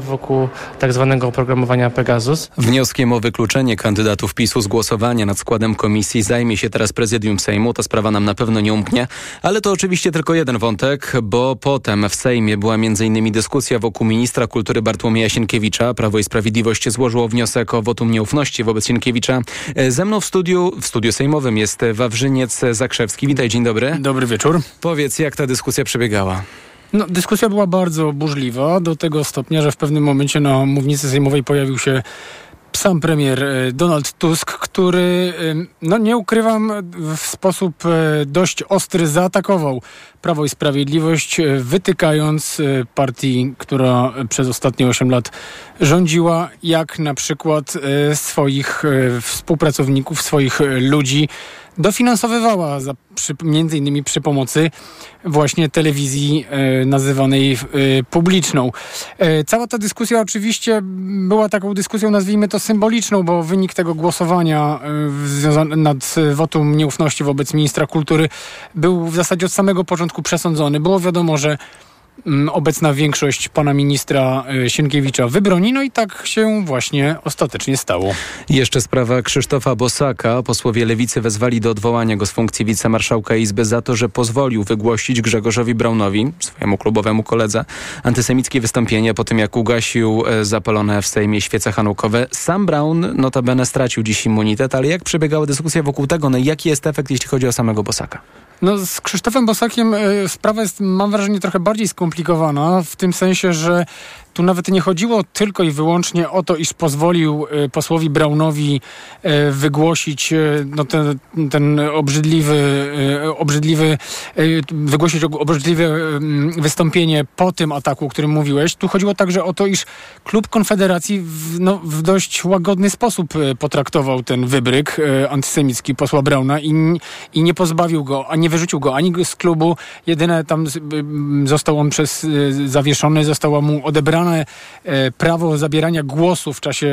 wokół tak zwanego oprogramowania Pegasus. Wnioskiem o wykluczenie kandydatów PiSu z głosowania nad składem komisji zajmie się teraz prezydium Sejmu. Ta sprawa nam na pewno nie umknie, ale to oczywiście tylko jeden wątek, bo potem w Sejmie była m.in. dyskusja wokół ministra kultury Bartłomieja Sienkiewicza. Prawo i Sprawiedliwość złożyło wniosek o wotum nieufności wobec Sienkiewicza. Ze mną w studiu, w studiu sejmowym jest Wawrzyniec Zakrzewski. Witaj, dzień dobry. Dobry wieczór. Powiedz, jak ta dyskusja przebiegała? No, dyskusja była bardzo burzliwa, do tego stopnia, że w pewnym momencie na mównicy sejmowej pojawił się sam premier e, Donald Tusk, który, no nie ukrywam, w sposób e, dość ostry zaatakował Prawo i Sprawiedliwość, e, wytykając partii, która przez ostatnie 8 lat rządziła, jak na przykład swoich współpracowników, swoich ludzi dofinansowywała za, przy, między innymi przy pomocy właśnie telewizji e, nazywanej e, publiczną. E, cała ta dyskusja oczywiście była taką dyskusją, nazwijmy to symboliczną, bo wynik tego głosowania e, nad wotum nieufności wobec ministra kultury był w zasadzie od samego początku przesądzony. Było wiadomo, że Mm, obecna większość pana ministra e, Sienkiewicza wybroni. No i tak się właśnie ostatecznie stało. Jeszcze sprawa Krzysztofa Bosaka. Posłowie Lewicy wezwali do odwołania go z funkcji wicemarszałka Izby za to, że pozwolił wygłosić Grzegorzowi Braunowi, swojemu klubowemu koledze, antysemickie wystąpienie po tym, jak ugasił e, zapalone w Sejmie świece hanukowe. Sam Braun notabene stracił dziś immunitet, ale jak przebiegała dyskusja wokół tego, no jaki jest efekt, jeśli chodzi o samego Bosaka? No z Krzysztofem Bosakiem y, sprawa jest, mam wrażenie, trochę bardziej skomplikowana, w tym sensie, że tu nawet nie chodziło tylko i wyłącznie o to, iż pozwolił y, posłowi Braunowi y, wygłosić y, no, ten, ten obrzydliwy, obrzydliwy wygłosić obrzydliwe wystąpienie po tym ataku, o którym mówiłeś. Tu chodziło także o to, iż klub Konfederacji w, no, w dość łagodny sposób potraktował ten wybryk antysemicki posła Brauna i, i nie pozbawił go, a nie wyrzucił go ani z klubu. Jedyne tam został on przez zawieszony, została mu odebrana E, prawo zabierania głosu w czasie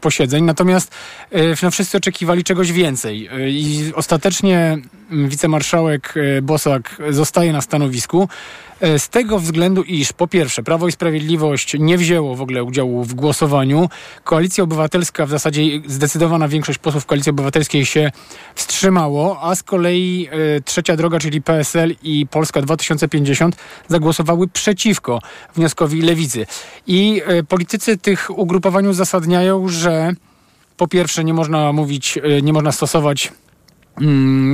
posiedzeń, natomiast e, no, wszyscy oczekiwali czegoś więcej. E, i ostatecznie wicemarszałek Bosak zostaje na stanowisku. E, z tego względu, iż po pierwsze Prawo i Sprawiedliwość nie wzięło w ogóle udziału w głosowaniu. Koalicja Obywatelska, w zasadzie zdecydowana większość posłów Koalicji Obywatelskiej się wstrzymało, a z kolei e, Trzecia Droga, czyli PSL i Polska 2050 zagłosowały przeciwko wnioskowi Lewicy. I e, politycy tych ugrupowań uzasadniają, że po pierwsze nie można mówić, e, nie można stosować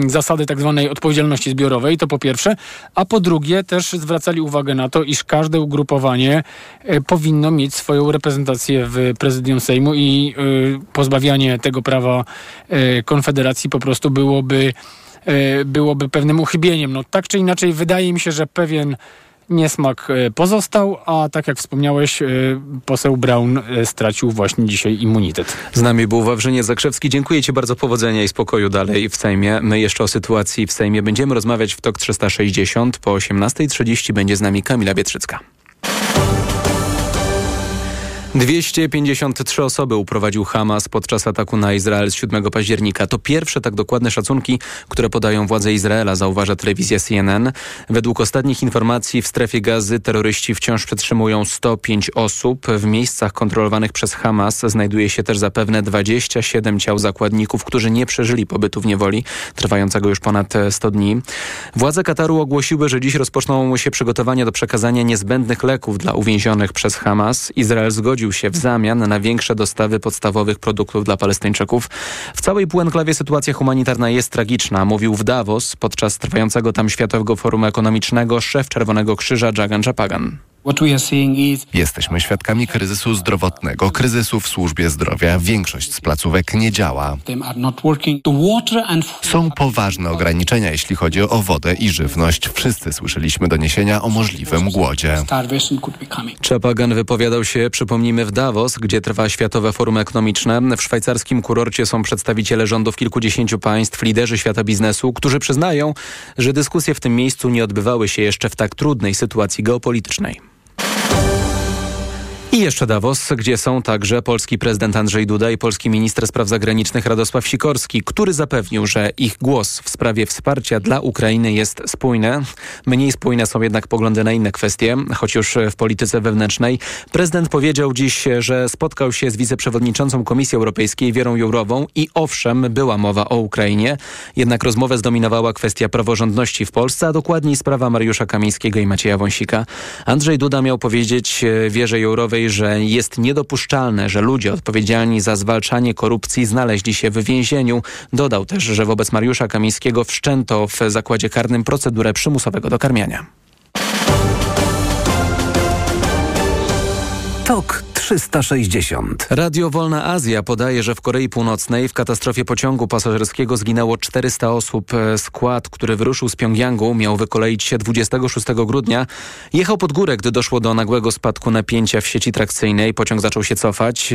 zasady tak zwanej odpowiedzialności zbiorowej, to po pierwsze, a po drugie też zwracali uwagę na to, iż każde ugrupowanie e, powinno mieć swoją reprezentację w prezydium Sejmu i e, pozbawianie tego prawa e, Konfederacji po prostu byłoby byłoby pewnym uchybieniem. No tak czy inaczej wydaje mi się, że pewien niesmak e, pozostał, a tak jak wspomniałeś, e, poseł Braun e, stracił właśnie dzisiaj immunitet. Z nami był Wawrzyniec Zakrzewski. Dziękuję Ci bardzo powodzenia i spokoju dalej w Sejmie. My jeszcze o sytuacji w Sejmie będziemy rozmawiać w TOK 360. Po 18.30 będzie z nami Kamila Bietrzycka. 253 osoby uprowadził Hamas podczas ataku na Izrael z 7 października. To pierwsze tak dokładne szacunki, które podają władze Izraela, zauważa telewizja CNN. Według ostatnich informacji w strefie gazy terroryści wciąż przetrzymują 105 osób. W miejscach kontrolowanych przez Hamas znajduje się też zapewne 27 ciał zakładników, którzy nie przeżyli pobytu w niewoli, trwającego już ponad 100 dni. Władze Kataru ogłosiły, że dziś rozpoczną się przygotowania do przekazania niezbędnych leków dla uwięzionych przez Hamas. Izrael zgodził zgodził się w zamian na większe dostawy podstawowych produktów dla Palestyńczyków. W całej półenklawie sytuacja humanitarna jest tragiczna, mówił w Davos podczas trwającego tam Światowego Forum Ekonomicznego szef Czerwonego Krzyża Jagan Japagan. Jesteśmy świadkami kryzysu zdrowotnego, kryzysu w służbie zdrowia. Większość z placówek nie działa. Są poważne ograniczenia, jeśli chodzi o wodę i żywność. Wszyscy słyszeliśmy doniesienia o możliwym głodzie. Czapagan wypowiadał się, przypomnijmy, w Davos, gdzie trwa Światowe Forum Ekonomiczne. W szwajcarskim kurorcie są przedstawiciele rządów kilkudziesięciu państw, liderzy świata biznesu, którzy przyznają, że dyskusje w tym miejscu nie odbywały się jeszcze w tak trudnej sytuacji geopolitycznej. Bye. I jeszcze Davos, gdzie są także polski prezydent Andrzej Duda i polski minister spraw zagranicznych Radosław Sikorski, który zapewnił, że ich głos w sprawie wsparcia dla Ukrainy jest spójny. Mniej spójne są jednak poglądy na inne kwestie, choć już w polityce wewnętrznej. Prezydent powiedział dziś, że spotkał się z wiceprzewodniczącą Komisji Europejskiej Wierą Jourową i owszem, była mowa o Ukrainie, jednak rozmowę zdominowała kwestia praworządności w Polsce, a dokładniej sprawa Mariusza Kamińskiego i Macieja Wąsika. Andrzej Duda miał powiedzieć Wierze Jourowej, że jest niedopuszczalne, że ludzie odpowiedzialni za zwalczanie korupcji znaleźli się w więzieniu. Dodał też, że wobec Mariusza Kamińskiego wszczęto w zakładzie karnym procedurę przymusowego dokarmiania. TOK 360. Radio Wolna Azja podaje, że w Korei Północnej w katastrofie pociągu pasażerskiego zginęło 400 osób. Skład, który wyruszył z Pjongjangu, miał wykoleić się 26 grudnia. Jechał pod górę, gdy doszło do nagłego spadku napięcia w sieci trakcyjnej. Pociąg zaczął się cofać.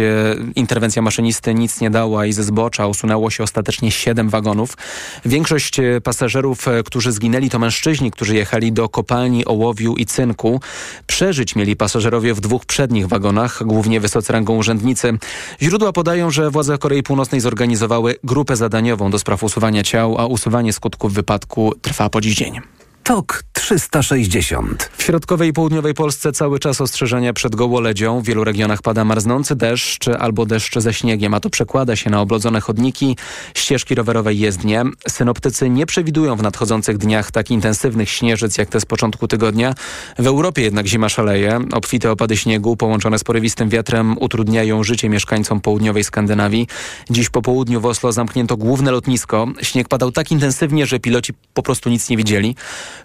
Interwencja maszynisty nic nie dała i ze zbocza usunęło się ostatecznie 7 wagonów. Większość pasażerów, którzy zginęli, to mężczyźni, którzy jechali do kopalni ołowiu i cynku. Przeżyć mieli pasażerowie w dwóch przednich wagonach, głównie wysocy rangą urzędnicy. Źródła podają, że władze Korei Północnej zorganizowały grupę zadaniową do spraw usuwania ciał, a usuwanie skutków wypadku trwa po dziś dzień. TOK 360. W środkowej i południowej Polsce cały czas ostrzeżenia przed gołoledzią. W wielu regionach pada marznący deszcz albo deszcz ze śniegiem, a to przekłada się na oblodzone chodniki, ścieżki rowerowe i jezdnie. Synoptycy nie przewidują w nadchodzących dniach tak intensywnych śnieżyc jak te z początku tygodnia. W Europie jednak zima szaleje. Obfite opady śniegu połączone z porywistym wiatrem utrudniają życie mieszkańcom południowej Skandynawii. Dziś po południu w Oslo zamknięto główne lotnisko. Śnieg padał tak intensywnie, że piloci po prostu nic nie widzieli.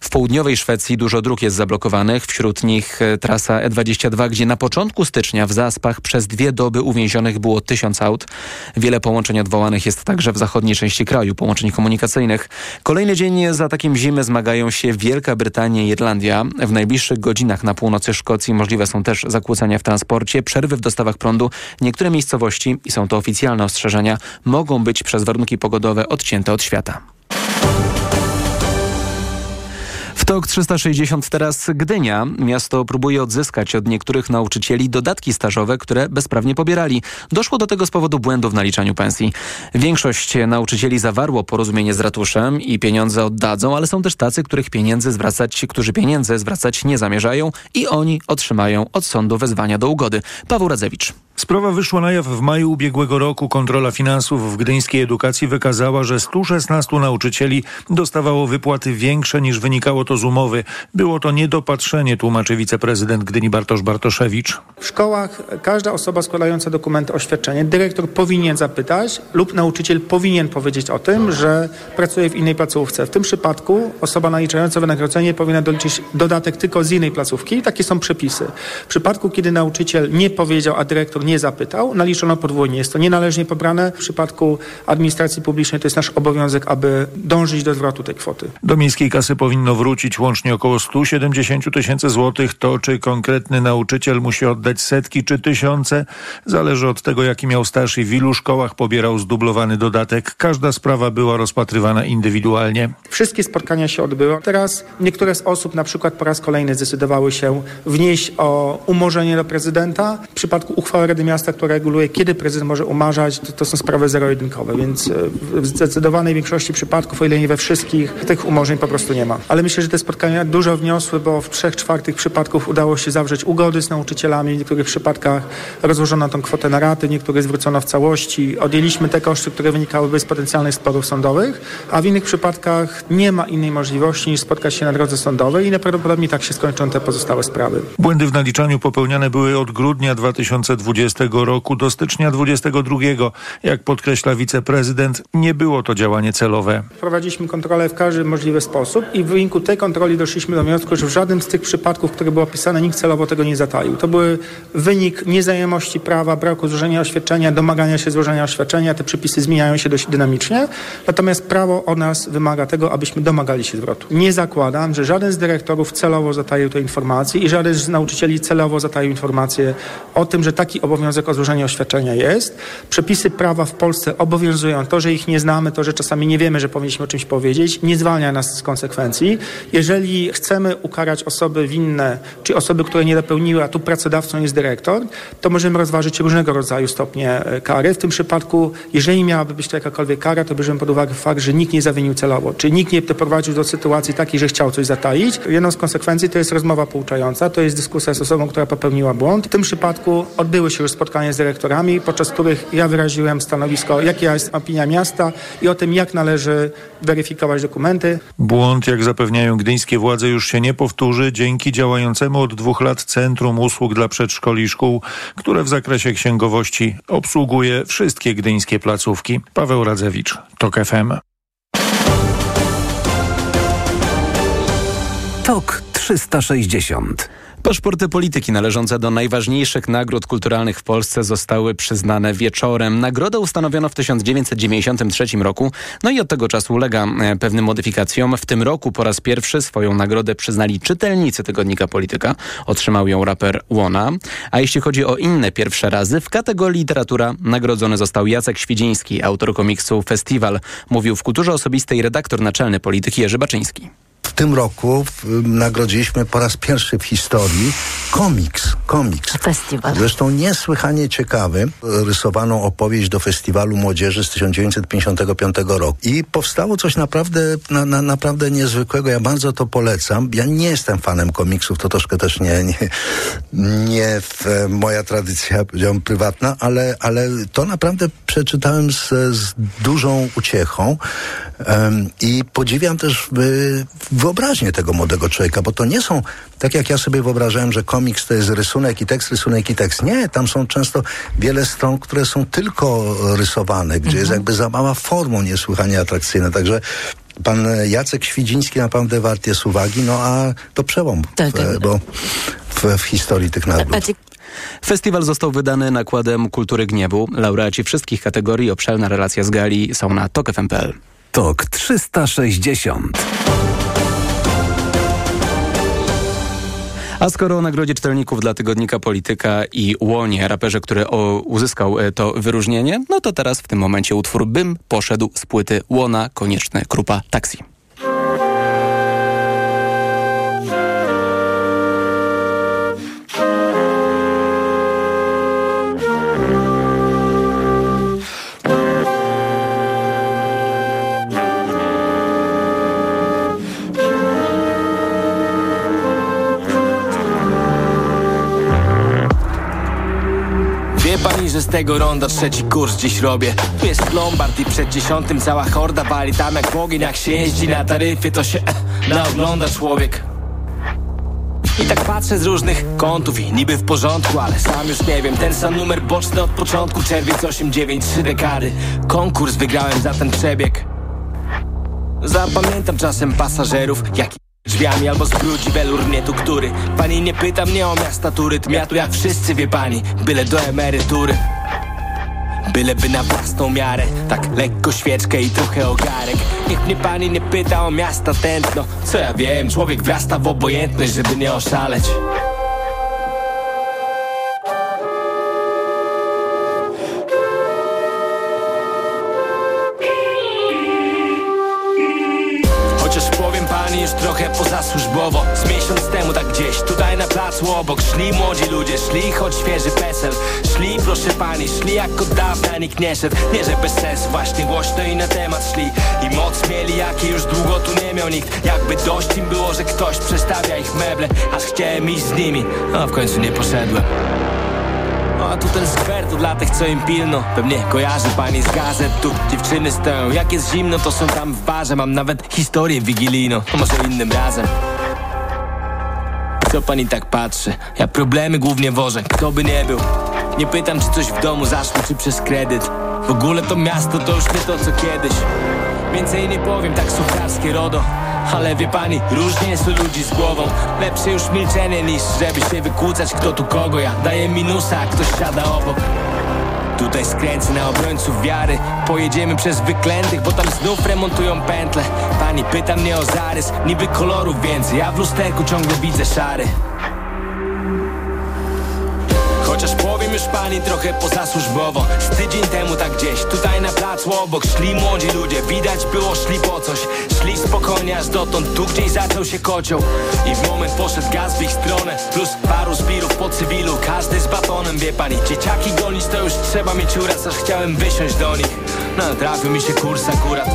W południowej Szwecji dużo dróg jest zablokowanych, wśród nich e, trasa E22, gdzie na początku stycznia w Zaspach przez dwie doby uwięzionych było tysiąc aut. Wiele połączeń odwołanych jest także w zachodniej części kraju, połączeń komunikacyjnych. Kolejny dzień za takim zimy zmagają się Wielka Brytania i Irlandia. W najbliższych godzinach na północy Szkocji możliwe są też zakłócenia w transporcie, przerwy w dostawach prądu. Niektóre miejscowości, i są to oficjalne ostrzeżenia, mogą być przez warunki pogodowe odcięte od świata. TOK 360 teraz Gdynia. Miasto próbuje odzyskać od niektórych nauczycieli dodatki stażowe, które bezprawnie pobierali. Doszło do tego z powodu błędów w naliczaniu pensji. Większość nauczycieli zawarło porozumienie z ratuszem i pieniądze oddadzą, ale są też tacy, których pieniędzy zwracać, którzy pieniędzy zwracać nie zamierzają i oni otrzymają od sądu wezwania do ugody. Paweł Radzewicz. Sprawa wyszła na jaw w maju ubiegłego roku. Kontrola finansów w gdyńskiej edukacji wykazała, że 116 nauczycieli dostawało wypłaty większe niż wynikało to z umowy. Było to niedopatrzenie, tłumaczy wiceprezydent Gdyni Bartosz Bartoszewicz. W szkołach każda osoba składająca dokumenty oświadczenie, dyrektor powinien zapytać lub nauczyciel powinien powiedzieć o tym, że pracuje w innej placówce. W tym przypadku osoba naliczająca wynagrodzenie powinna doliczyć dodatek tylko z innej placówki. Takie są przepisy. W przypadku, kiedy nauczyciel nie powiedział, a dyrektor nie zapytał, naliczono podwójnie. Jest to nienależnie pobrane. W przypadku administracji publicznej to jest nasz obowiązek, aby dążyć do zwrotu tej kwoty. Do miejskiej kasy powinno wrócić łącznie około 170 tysięcy złotych. To, czy konkretny nauczyciel musi oddać setki czy tysiące, zależy od tego, jaki miał staż i w ilu szkołach pobierał zdublowany dodatek. Każda sprawa była rozpatrywana indywidualnie. Wszystkie spotkania się odbyły. Teraz niektóre z osób na przykład po raz kolejny zdecydowały się wnieść o umorzenie do prezydenta. W przypadku uchwały Rady Miasta, która reguluje, kiedy prezydent może umarzać, to, to są sprawy zero-jedynkowe, więc e, w zdecydowanej większości przypadków, o ile nie we wszystkich, tych umorzeń po prostu nie ma. Ale myślę, że te spotkania dużo wniosły, bo w trzech czwartych przypadków udało się zawrzeć ugody z nauczycielami, w niektórych przypadkach rozłożono tą kwotę na raty, niektóre zwrócono w całości. Odjęliśmy te koszty, które wynikałyby z potencjalnych sporów sądowych, a w innych przypadkach nie ma innej możliwości niż spotkać się na drodze sądowej i najprawdopodobniej tak się skończą te pozostałe sprawy. Błędy w naliczaniu popełniane były od grudnia 2020 roku do stycznia 2022. Jak podkreśla wiceprezydent, nie było to działanie celowe. Prowadziliśmy kontrolę w każdy możliwy sposób i w wyniku tej kontroli doszliśmy do wniosku, że w żadnym z tych przypadków, które były opisane, nikt celowo tego nie zataił. To były wynik nieznajomości prawa, braku złożenia oświadczenia, domagania się złożenia oświadczenia. Te przepisy zmieniają się dość dynamicznie, natomiast prawo od nas wymaga tego, abyśmy domagali się zwrotu. Nie zakładam, że żaden z dyrektorów celowo zataił te informacje i żaden z nauczycieli celowo zataił informacje o tym, że taki obowiązek o złożenie oświadczenia jest. Przepisy prawa w Polsce obowiązują. To, że ich nie znamy, to, że czasami nie wiemy, że powinniśmy o czymś powiedzieć, nie zwalnia nas z konsekwencji. Jeżeli chcemy ukarać osoby winne, czy osoby, które nie dopełniły, a tu pracodawcą jest dyrektor, to możemy rozważyć różnego rodzaju stopnie e, kary. W tym przypadku, jeżeli miałaby być to jakakolwiek kara, to bierzemy pod uwagę fakt, że nikt nie zawinił celowo, czy nikt nie doprowadził do sytuacji takiej, że chciał coś zataić. Jedną z konsekwencji to jest rozmowa pouczająca, to jest dyskusja z osobą, która popełniła błąd. W tym przypadku odbyły się już spotkania z dyrektorami, podczas których ja wyraziłem stanowisko, jaka jest opinia miasta i o tym, jak należy weryfikować dokumenty. Błąd, jak zapewniają gdyńskie władze, już się nie powtórzy dzięki działającemu od dwóch lat Centrum Usług dla Przedszkoli i Szkół, które w zakresie księgowości obsługuje wszystkie gdyńskie placówki. Paweł Radzewicz, TOK FM. TOK 360 Paszporty polityki należące do najważniejszych nagród kulturalnych w Polsce zostały przyznane wieczorem. Nagrodę ustanowiono w 1993 roku, no i od tego czasu ulega e, pewnym modyfikacjom. W tym roku po raz pierwszy swoją nagrodę przyznali czytelnicy tygodnika Polityka. Otrzymał ją raper Łona. A jeśli chodzi o inne pierwsze razy, w kategorii literatura nagrodzony został Jacek Świdziński, autor komiksu Festiwal. Mówił w kulturze osobistej redaktor naczelny Polityki Jerzy Baczyński. W tym roku nagrodziliśmy po raz pierwszy w historii komiks. Komiks. Festiwal. Zresztą niesłychanie ciekawy, rysowaną opowieść do Festiwalu Młodzieży z 1955 roku. I powstało coś naprawdę, na, na, naprawdę niezwykłego. Ja bardzo to polecam. Ja nie jestem fanem komiksów, to troszkę też nie, nie, nie w, moja tradycja, powiedziałbym, prywatna, ale, ale to naprawdę przeczytałem z, z dużą uciechą um, i podziwiam też w, wyobraźnię tego młodego człowieka, bo to nie są, tak jak ja sobie wyobrażałem, że komiks to jest rysunek i tekst, rysunek i tekst. Nie, tam są często wiele stron, które są tylko rysowane, gdzie mhm. jest jakby zabawa formą niesłychanie atrakcyjna. Także pan Jacek Świdziński naprawdę wart jest uwagi, no a to przełom, tak, w, tak. bo w, w historii tych nagród. Festiwal został wydany nakładem Kultury Gniewu. Laureaci wszystkich kategorii, obszerna relacja z gali są na tok.fm.pl. TOK 360 A skoro o nagrodzie czytelników dla tygodnika Polityka i Łonie, raperze, który o, uzyskał e, to wyróżnienie, no to teraz w tym momencie utwór Bym poszedł z płyty Łona, konieczny Krupa Taksi. Tego ronda trzeci kurs dziś robię. Tu jest Lombard i przed dziesiątym cała horda wali Tam jak ogień, jak się jeździ na taryfie To się eh, naogląda człowiek. I tak patrzę z różnych kątów i niby w porządku Ale sam już nie wiem, ten sam numer boczny od początku Czerwiec 8-9, trzy dekady. Konkurs wygrałem za ten przebieg. Zapamiętam czasem pasażerów, jak Drzwiami albo zbrudzi welur mnie tu który Pani nie pyta mnie o miasta turyt Ja tu jak wszyscy wie pani Byle do emerytury Byleby na własną miarę Tak lekko świeczkę i trochę ogarek. Niech mnie pani nie pyta o miasta tętno. Co ja wiem, człowiek wrasta w obojętność Żeby nie oszaleć. Trochę pozasłużbowo Z miesiąc temu tak gdzieś, tutaj na placu obok Szli młodzi ludzie, szli choć świeży PESEL proszę pani, szli jak od dawna nikt nie szedł. Nie że bez sensu, właśnie głośno i na temat szli. I moc mieli jakie już długo tu nie miał nikt. Jakby dość im było, że ktoś przestawia ich meble Aż chciałem iść z nimi, a w końcu nie poszedłem. A tu ten skwer to dla tych, co im pilno. Pewnie kojarzy pani z gazet Tu dziewczyny stoją, jak jest zimno To są tam w barze, mam nawet historię wigilijną Może innym razem. Co pani tak patrzy? Ja problemy głównie wożę, kto by nie był Nie pytam, czy coś w domu zaszło, czy przez kredyt. W ogóle to miasto to już nie to, co kiedyś. Więcej nie powiem, tak sucharskie RODO. Ale wie pani, różnie u ludzi z głową. Lepsze już milczenie niż żeby się wykłócać kto tu kogo. Ja daję minusa, a ktoś siada obok. Tutaj skręcę na obrońców wiary. Pojedziemy przez wyklętych, bo tam znów remontują pętle. Pani pyta mnie o zarys, niby kolorów więcej. Ja w lusterku ciągle widzę szary Jestem już pani trochę pozasłużbowo. Z tydzień temu tak gdzieś, tutaj na placu obok Szli młodzi ludzie, widać było szli po coś. Szli spokojnie aż dotąd, tu gdzieś zaczął się kocioł. I w moment poszedł gaz w ich stronę Plus paru zbirów po cywilu, każdy z batonem Wie pani, dzieciaki gonić to już trzeba mieć uraz Aż chciałem wysiąść do nich. No trafił mi się kurs akurat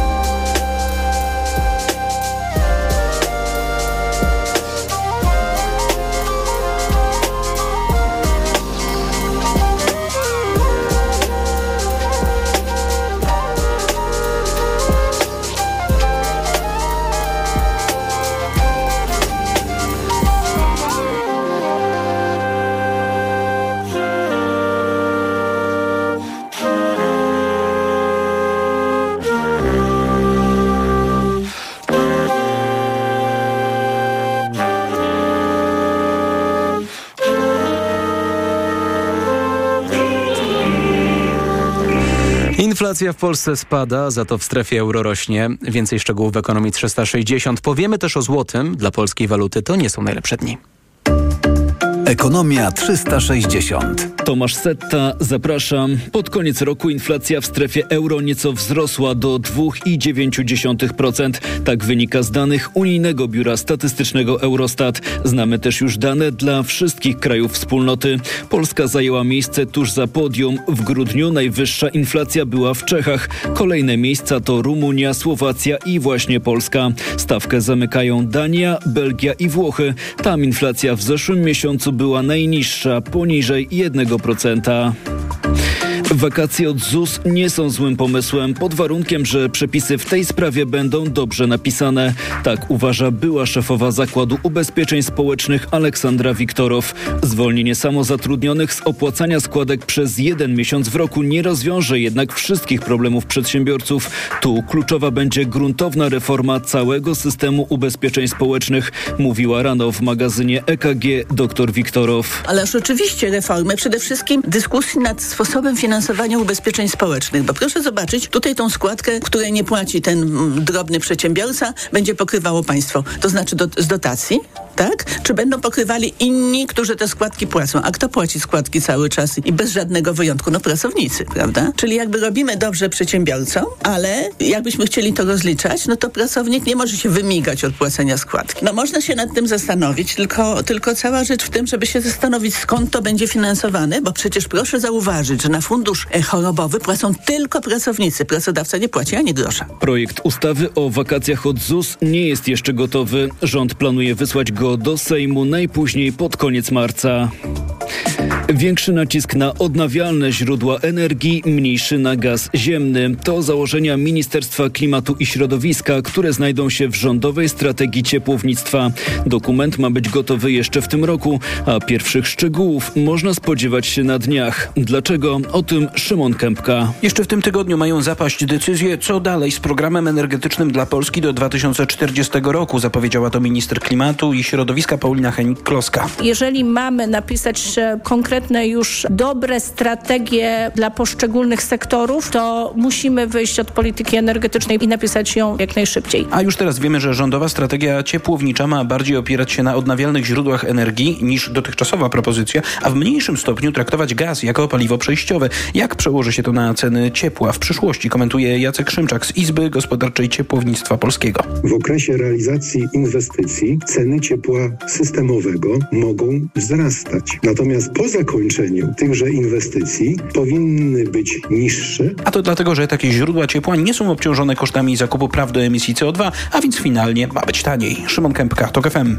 Inflacja w Polsce spada, za to w strefie euro rośnie. Więcej szczegółów w ekonomii 360. Powiemy też o złotym. Dla polskiej waluty to nie są najlepsze dni. Ekonomia 360. Tomasz Setta, zapraszam. Pod koniec roku inflacja w strefie euro nieco wzrosła do 2,9%. Tak wynika z danych Unijnego Biura Statystycznego Eurostat. Znamy też już dane dla wszystkich krajów wspólnoty. Polska zajęła miejsce tuż za podium. W grudniu najwyższa inflacja była w Czechach. Kolejne miejsca to Rumunia, Słowacja i właśnie Polska. Stawkę zamykają Dania, Belgia i Włochy. Tam inflacja w zeszłym miesiącu była najniższa, poniżej 1%. Wakacje od ZUS nie są złym pomysłem, pod warunkiem, że przepisy w tej sprawie będą dobrze napisane. Tak uważa była szefowa Zakładu Ubezpieczeń Społecznych Aleksandra Wiktorow. Zwolnienie samozatrudnionych z opłacania składek przez jeden miesiąc w roku nie rozwiąże jednak wszystkich problemów przedsiębiorców. Tu kluczowa będzie gruntowna reforma całego systemu ubezpieczeń społecznych, mówiła rano w magazynie EKG dr Wiktorow. Ależ oczywiście reformy, przede wszystkim dyskusji nad sposobem finansowania ubezpieczeń społecznych, bo proszę zobaczyć, tutaj tą składkę, której nie płaci ten mm, drobny przedsiębiorca, będzie pokrywało państwo, to znaczy do, z dotacji, tak? Czy będą pokrywali inni, którzy te składki płacą? A kto płaci składki cały czas i bez żadnego wyjątku? No pracownicy, prawda? Czyli jakby robimy dobrze przedsiębiorcom, ale jakbyśmy chcieli to rozliczać, no to pracownik nie może się wymigać od płacenia składki. No można się nad tym zastanowić, tylko, tylko cała rzecz w tym, żeby się zastanowić, skąd to będzie finansowane, bo przecież proszę zauważyć, że na fundusz chorobowy płacą tylko pracownicy. Pracodawca nie płaci ani grosza. Projekt ustawy o wakacjach od ZUS nie jest jeszcze gotowy. Rząd planuje wysłać go do Sejmu najpóźniej pod koniec marca. Większy nacisk na odnawialne źródła energii, mniejszy na gaz ziemny. To założenia Ministerstwa Klimatu i Środowiska, które znajdą się w rządowej strategii ciepłownictwa. Dokument ma być gotowy jeszcze w tym roku, a pierwszych szczegółów można spodziewać się na dniach. Dlaczego? O tym Szymon Kępka. Jeszcze w tym tygodniu mają zapaść decyzje, co dalej z programem energetycznym dla Polski do 2040 roku, zapowiedziała to minister klimatu i środowiska Paulina Henik-Kloska. Jeżeli mamy napisać konkretne już dobre strategie dla poszczególnych sektorów, to musimy wyjść od polityki energetycznej i napisać ją jak najszybciej. A już teraz wiemy, że rządowa strategia ciepłownicza ma bardziej opierać się na odnawialnych źródłach energii niż dotychczasowa propozycja, a w mniejszym stopniu traktować gaz jako paliwo przejściowe. Jak przełoży się to na ceny ciepła w przyszłości, komentuje Jacek Szymczak z Izby Gospodarczej Ciepłownictwa Polskiego. W okresie realizacji inwestycji ceny ciepła systemowego mogą wzrastać. Natomiast po zakończeniu tychże inwestycji powinny być niższe. A to dlatego, że takie źródła ciepła nie są obciążone kosztami zakupu praw do emisji CO2, a więc finalnie ma być taniej. Szymon Kępka, TOK FM.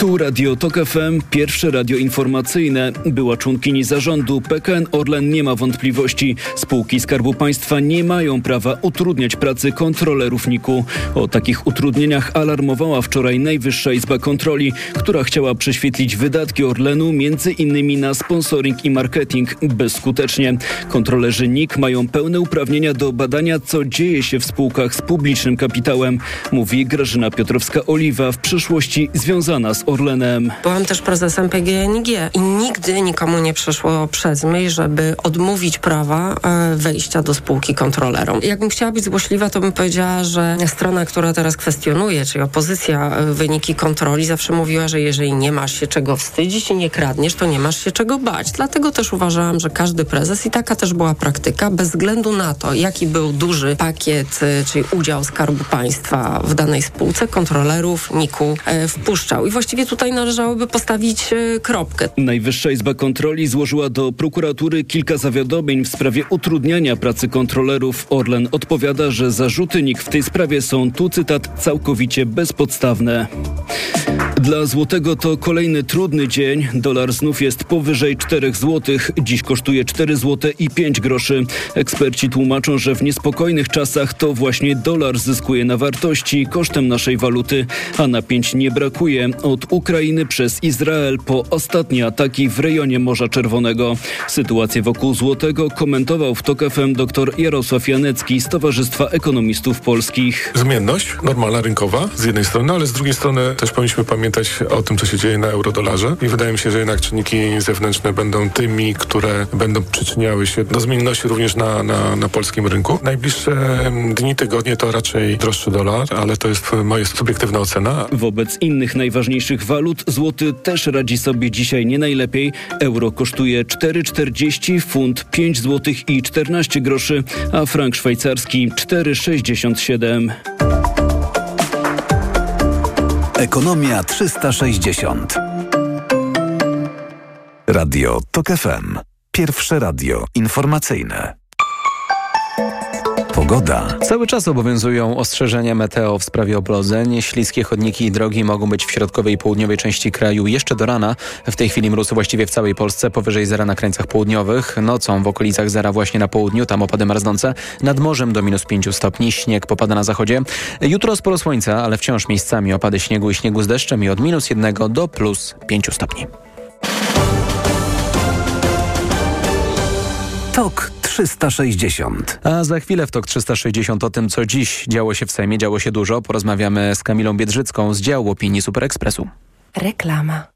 Tu Radio TOK FM, pierwsze radio informacyjne. Była członkini zarządu PKN Orlen nie ma wątpliwości. Spółki Skarbu Państwa nie mają prawa utrudniać pracy kontrolerów NIK-u. O takich utrudnieniach alarmowała wczoraj Najwyższa Izba Kontroli, która chciała prześwietlić wydatki Orlenu między innymi na sponsoring i marketing bezskutecznie. Kontrolerzy NIK mają pełne uprawnienia do badania, co dzieje się w spółkach z publicznym kapitałem, mówi Grażyna Piotrowska-Oliwa, w przyszłości związana z Orlenem. Byłam też prezesem PGNiG i nigdy nikomu nie przeszło przez myśl, żeby odmówić prawa e, wejścia do spółki kontrolerom. Jakbym chciała być złośliwa, to bym powiedziała, że strona, która teraz kwestionuje, czyli opozycja e, wyniki kontroli, zawsze mówiła, że jeżeli nie masz się czego wstydzić i nie kradniesz, to nie masz się czego bać. Dlatego też uważałam, że każdy prezes i taka też była praktyka, bez względu na to, jaki był duży pakiet, e, czyli udział Skarbu Państwa w danej spółce, kontrolerów NIK-u wpuszczał. I właściwie tutaj należałoby postawić e, kropkę. Najwyższa Izba Kontroli złożyła do prokuratury kilka zawiadomień w sprawie utrudniania pracy kontrolerów. Orlen odpowiada, że zarzuty NIK w tej sprawie są, tu cytat, całkowicie bezpodstawne. Dla złotego to kolejny trudny dzień. Dolar znów jest powyżej 4 złotych. Dziś kosztuje 4 złote i 5 groszy. Eksperci tłumaczą, że w niespokojnych czasach to właśnie dolar zyskuje na wartości kosztem naszej waluty, a napięć nie brakuje. Od Ukrainy przez Izrael po ostatnie ataki w rejonie Morza Czerwonego. Sytuację wokół złotego komentował w TOK FM dr Jarosław Janecki z Towarzystwa Ekonomistów Polskich. Zmienność normalna, rynkowa z jednej strony, ale z drugiej strony też powinniśmy pamiętać o tym, co się dzieje na eurodolarze i wydaje mi się, że jednak czynniki zewnętrzne będą tymi, które będą przyczyniały się do zmienności również na, na, na polskim rynku. Najbliższe dni, tygodnie to raczej droższy dolar, ale to jest moja subiektywna ocena. Wobec innych najważniejszych walut złoty też radzi sobie dzisiaj nie najlepiej. Euro kosztuje 4,40, funt 5 zł i 14 groszy, a frank szwajcarski 4,67. Ekonomia 360. Radio TOK FM. Pierwsze radio informacyjne. Pogoda. Cały czas obowiązują ostrzeżenia meteo w sprawie oblodzeń. Śliskie chodniki i drogi mogą być w środkowej i południowej części kraju jeszcze do rana. W tej chwili mróz właściwie w całej Polsce, powyżej zera na krańcach południowych. Nocą w okolicach zera właśnie na południu, tam opady marznące. Nad morzem do minus 5 stopni. Śnieg popada na zachodzie. Jutro sporo słońca, ale wciąż miejscami opady śniegu i śniegu z deszczem i od minus 1 do plus 5 stopni. TOK 360. A za chwilę w TOK 360 o tym, co dziś działo się w Sejmie, działo się dużo. Porozmawiamy z Kamilą Biedrzycką z działu opinii Super Expressu. Reklama.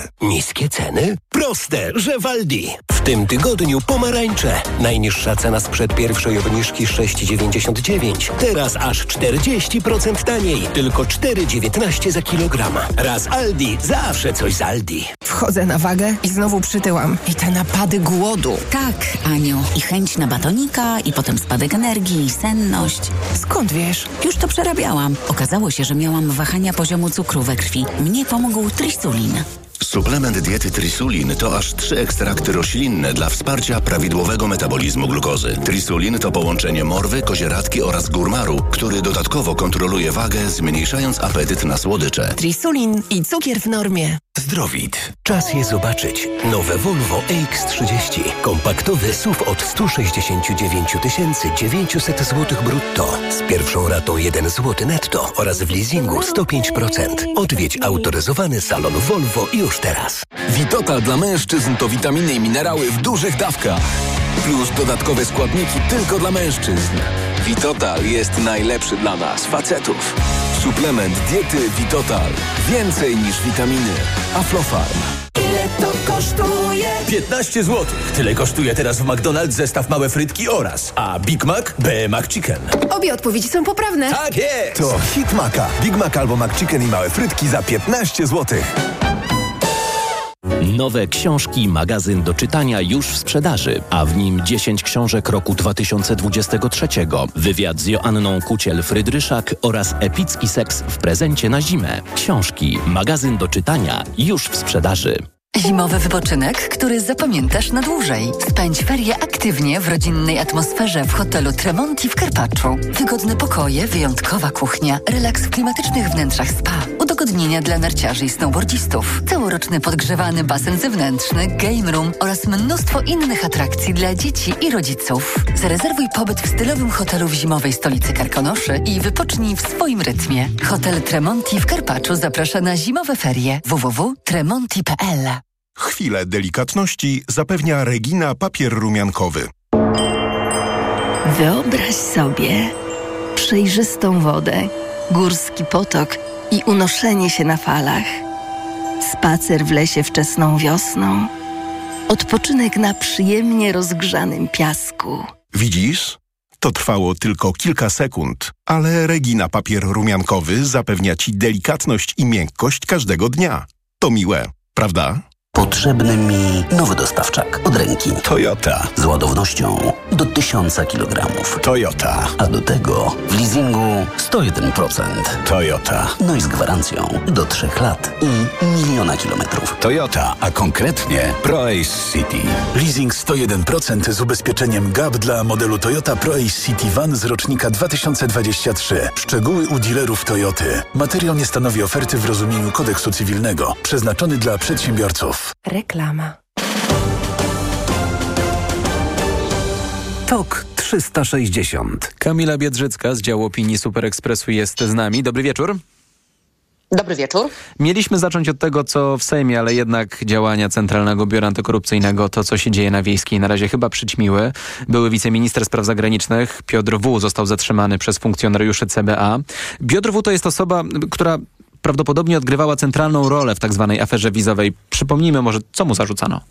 Niskie ceny? Proste, że w Aldi. W tym tygodniu pomarańcze. Najniższa cena sprzed pierwszej obniżki 6,99. Teraz aż 40% taniej. Tylko 4,19 za kilograma. Raz Aldi, zawsze coś z Aldi. Wchodzę na wagę i znowu przytyłam. I te napady głodu. Tak, Aniu. I chęć na batonika, i potem spadek energii, i senność. Skąd wiesz? Już to przerabiałam. Okazało się, że miałam wahania poziomu cukru we krwi. Mnie pomógł trisulin. Suplement diety Trisulin to aż trzy ekstrakty roślinne dla wsparcia prawidłowego metabolizmu glukozy. Trisulin to połączenie morwy, kozieradki oraz górmaru, który dodatkowo kontroluje wagę, zmniejszając apetyt na słodycze. Trisulin i cukier w normie. Zdrowit. Czas je zobaczyć. Nowe Volvo EX30. Kompaktowy SUV od 169 900 zł brutto. Z pierwszą ratą 1 zł netto oraz w leasingu 105%. Odwiedź autoryzowany salon Volvo już teraz. Witotal dla mężczyzn to witaminy i minerały w dużych dawkach. Plus dodatkowe składniki tylko dla mężczyzn. Witotal jest najlepszy dla nas, facetów. Suplement diety Witotal. Więcej niż witaminy. Aflofarm. Ile to kosztuje? 15 zł. Tyle kosztuje teraz w McDonald's zestaw małe frytki oraz. A Big Mac B McChicken. Obie odpowiedzi są poprawne. Tak jest! To hit Maca. Big Mac albo McChicken i małe frytki za 15 zł. Nowe książki, magazyn do czytania już w sprzedaży, a w nim 10 książek roku 2023, wywiad z Joanną Kuciel-Frydryszak oraz epicki seks w prezencie na zimę. Książki, magazyn do czytania już w sprzedaży. Zimowy wypoczynek, który zapamiętasz na dłużej. Spędź ferie aktywnie w rodzinnej atmosferze w hotelu Tremonti w Karpaczu. Wygodne pokoje, wyjątkowa kuchnia, relaks w klimatycznych wnętrzach spa. Udogodnienia dla narciarzy i snowboardzistów, całoroczny podgrzewany basen zewnętrzny, game room oraz mnóstwo innych atrakcji dla dzieci i rodziców. Zarezerwuj pobyt w stylowym hotelu w zimowej stolicy Karkonoszy i wypocznij w swoim rytmie. Hotel Tremonti w Karpaczu zaprasza na zimowe ferie www.tremonti.pl Chwilę delikatności zapewnia Regina papier rumiankowy. Wyobraź sobie przejrzystą wodę, górski potok i unoszenie się na falach. Spacer w lesie wczesną wiosną. Odpoczynek na przyjemnie rozgrzanym piasku. Widzisz? To trwało tylko kilka sekund, ale Regina papier rumiankowy zapewnia Ci delikatność i miękkość każdego dnia. To miłe, prawda? Potrzebny mi nowy dostawczak od ręki. Toyota. Z ładownością do 1000 kg. Toyota. A do tego w leasingu 101%. Toyota. No i z gwarancją do 3 lat i miliona kilometrów. Toyota, a konkretnie ProAce City. Leasing 101% z ubezpieczeniem GAP dla modelu Toyota ProAce City Van z rocznika 2023. Szczegóły u dealerów Toyoty. Materiał nie stanowi oferty w rozumieniu kodeksu cywilnego. Przeznaczony dla przedsiębiorców. Reklama. TOK 360. Kamila Biedrzycka z działu opinii Super Expressu jest z nami. Dobry wieczór. Dobry wieczór. Mieliśmy zacząć od tego, co w Sejmie, ale jednak działania Centralnego Biura Antykorupcyjnego, to co się dzieje na Wiejskiej na razie chyba przyćmiły. Były wiceminister spraw zagranicznych Piotr W. został zatrzymany przez funkcjonariuszy CBA. Piotr W. to jest osoba, która prawdopodobnie odgrywała centralną rolę w tak zwanej aferze wizowej. Przypomnijmy może, co mu zarzucano.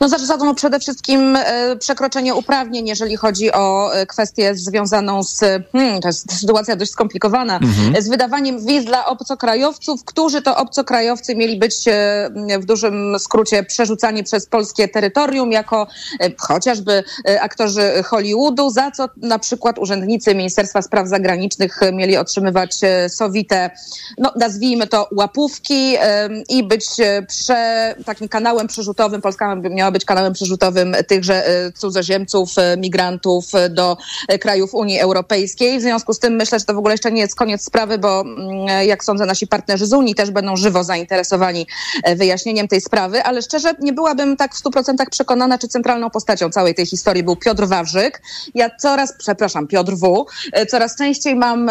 No zarzucano przede wszystkim e, przekroczenie uprawnień, jeżeli chodzi o e, kwestię związaną z, hmm, to jest sytuacja dość skomplikowana, Mhm. z wydawaniem wiz dla obcokrajowców, którzy to obcokrajowcy mieli być e, w dużym skrócie przerzucani przez polskie terytorium jako chociażby aktorzy Hollywoodu, za co na przykład urzędnicy Ministerstwa Spraw Zagranicznych mieli otrzymywać sowite, no nazwijmy to łapówki i być prze, takim kanałem przerzutowym, Polska miała być kanałem przerzutowym tychże e, cudzoziemców, e, migrantów e, do krajów Unii Europejskiej. W związku z tym myślę, że to w ogóle jeszcze nie jest koniec sprawy, bo mm, jak sądzę, nasi partnerzy z Unii też będą żywo zainteresowani wyjaśnieniem tej sprawy, ale szczerze nie byłabym tak w stu procentach przekonana, czy centralną postacią całej tej historii był Piotr Wawrzyk. Ja coraz, przepraszam, Piotr W. Coraz częściej mam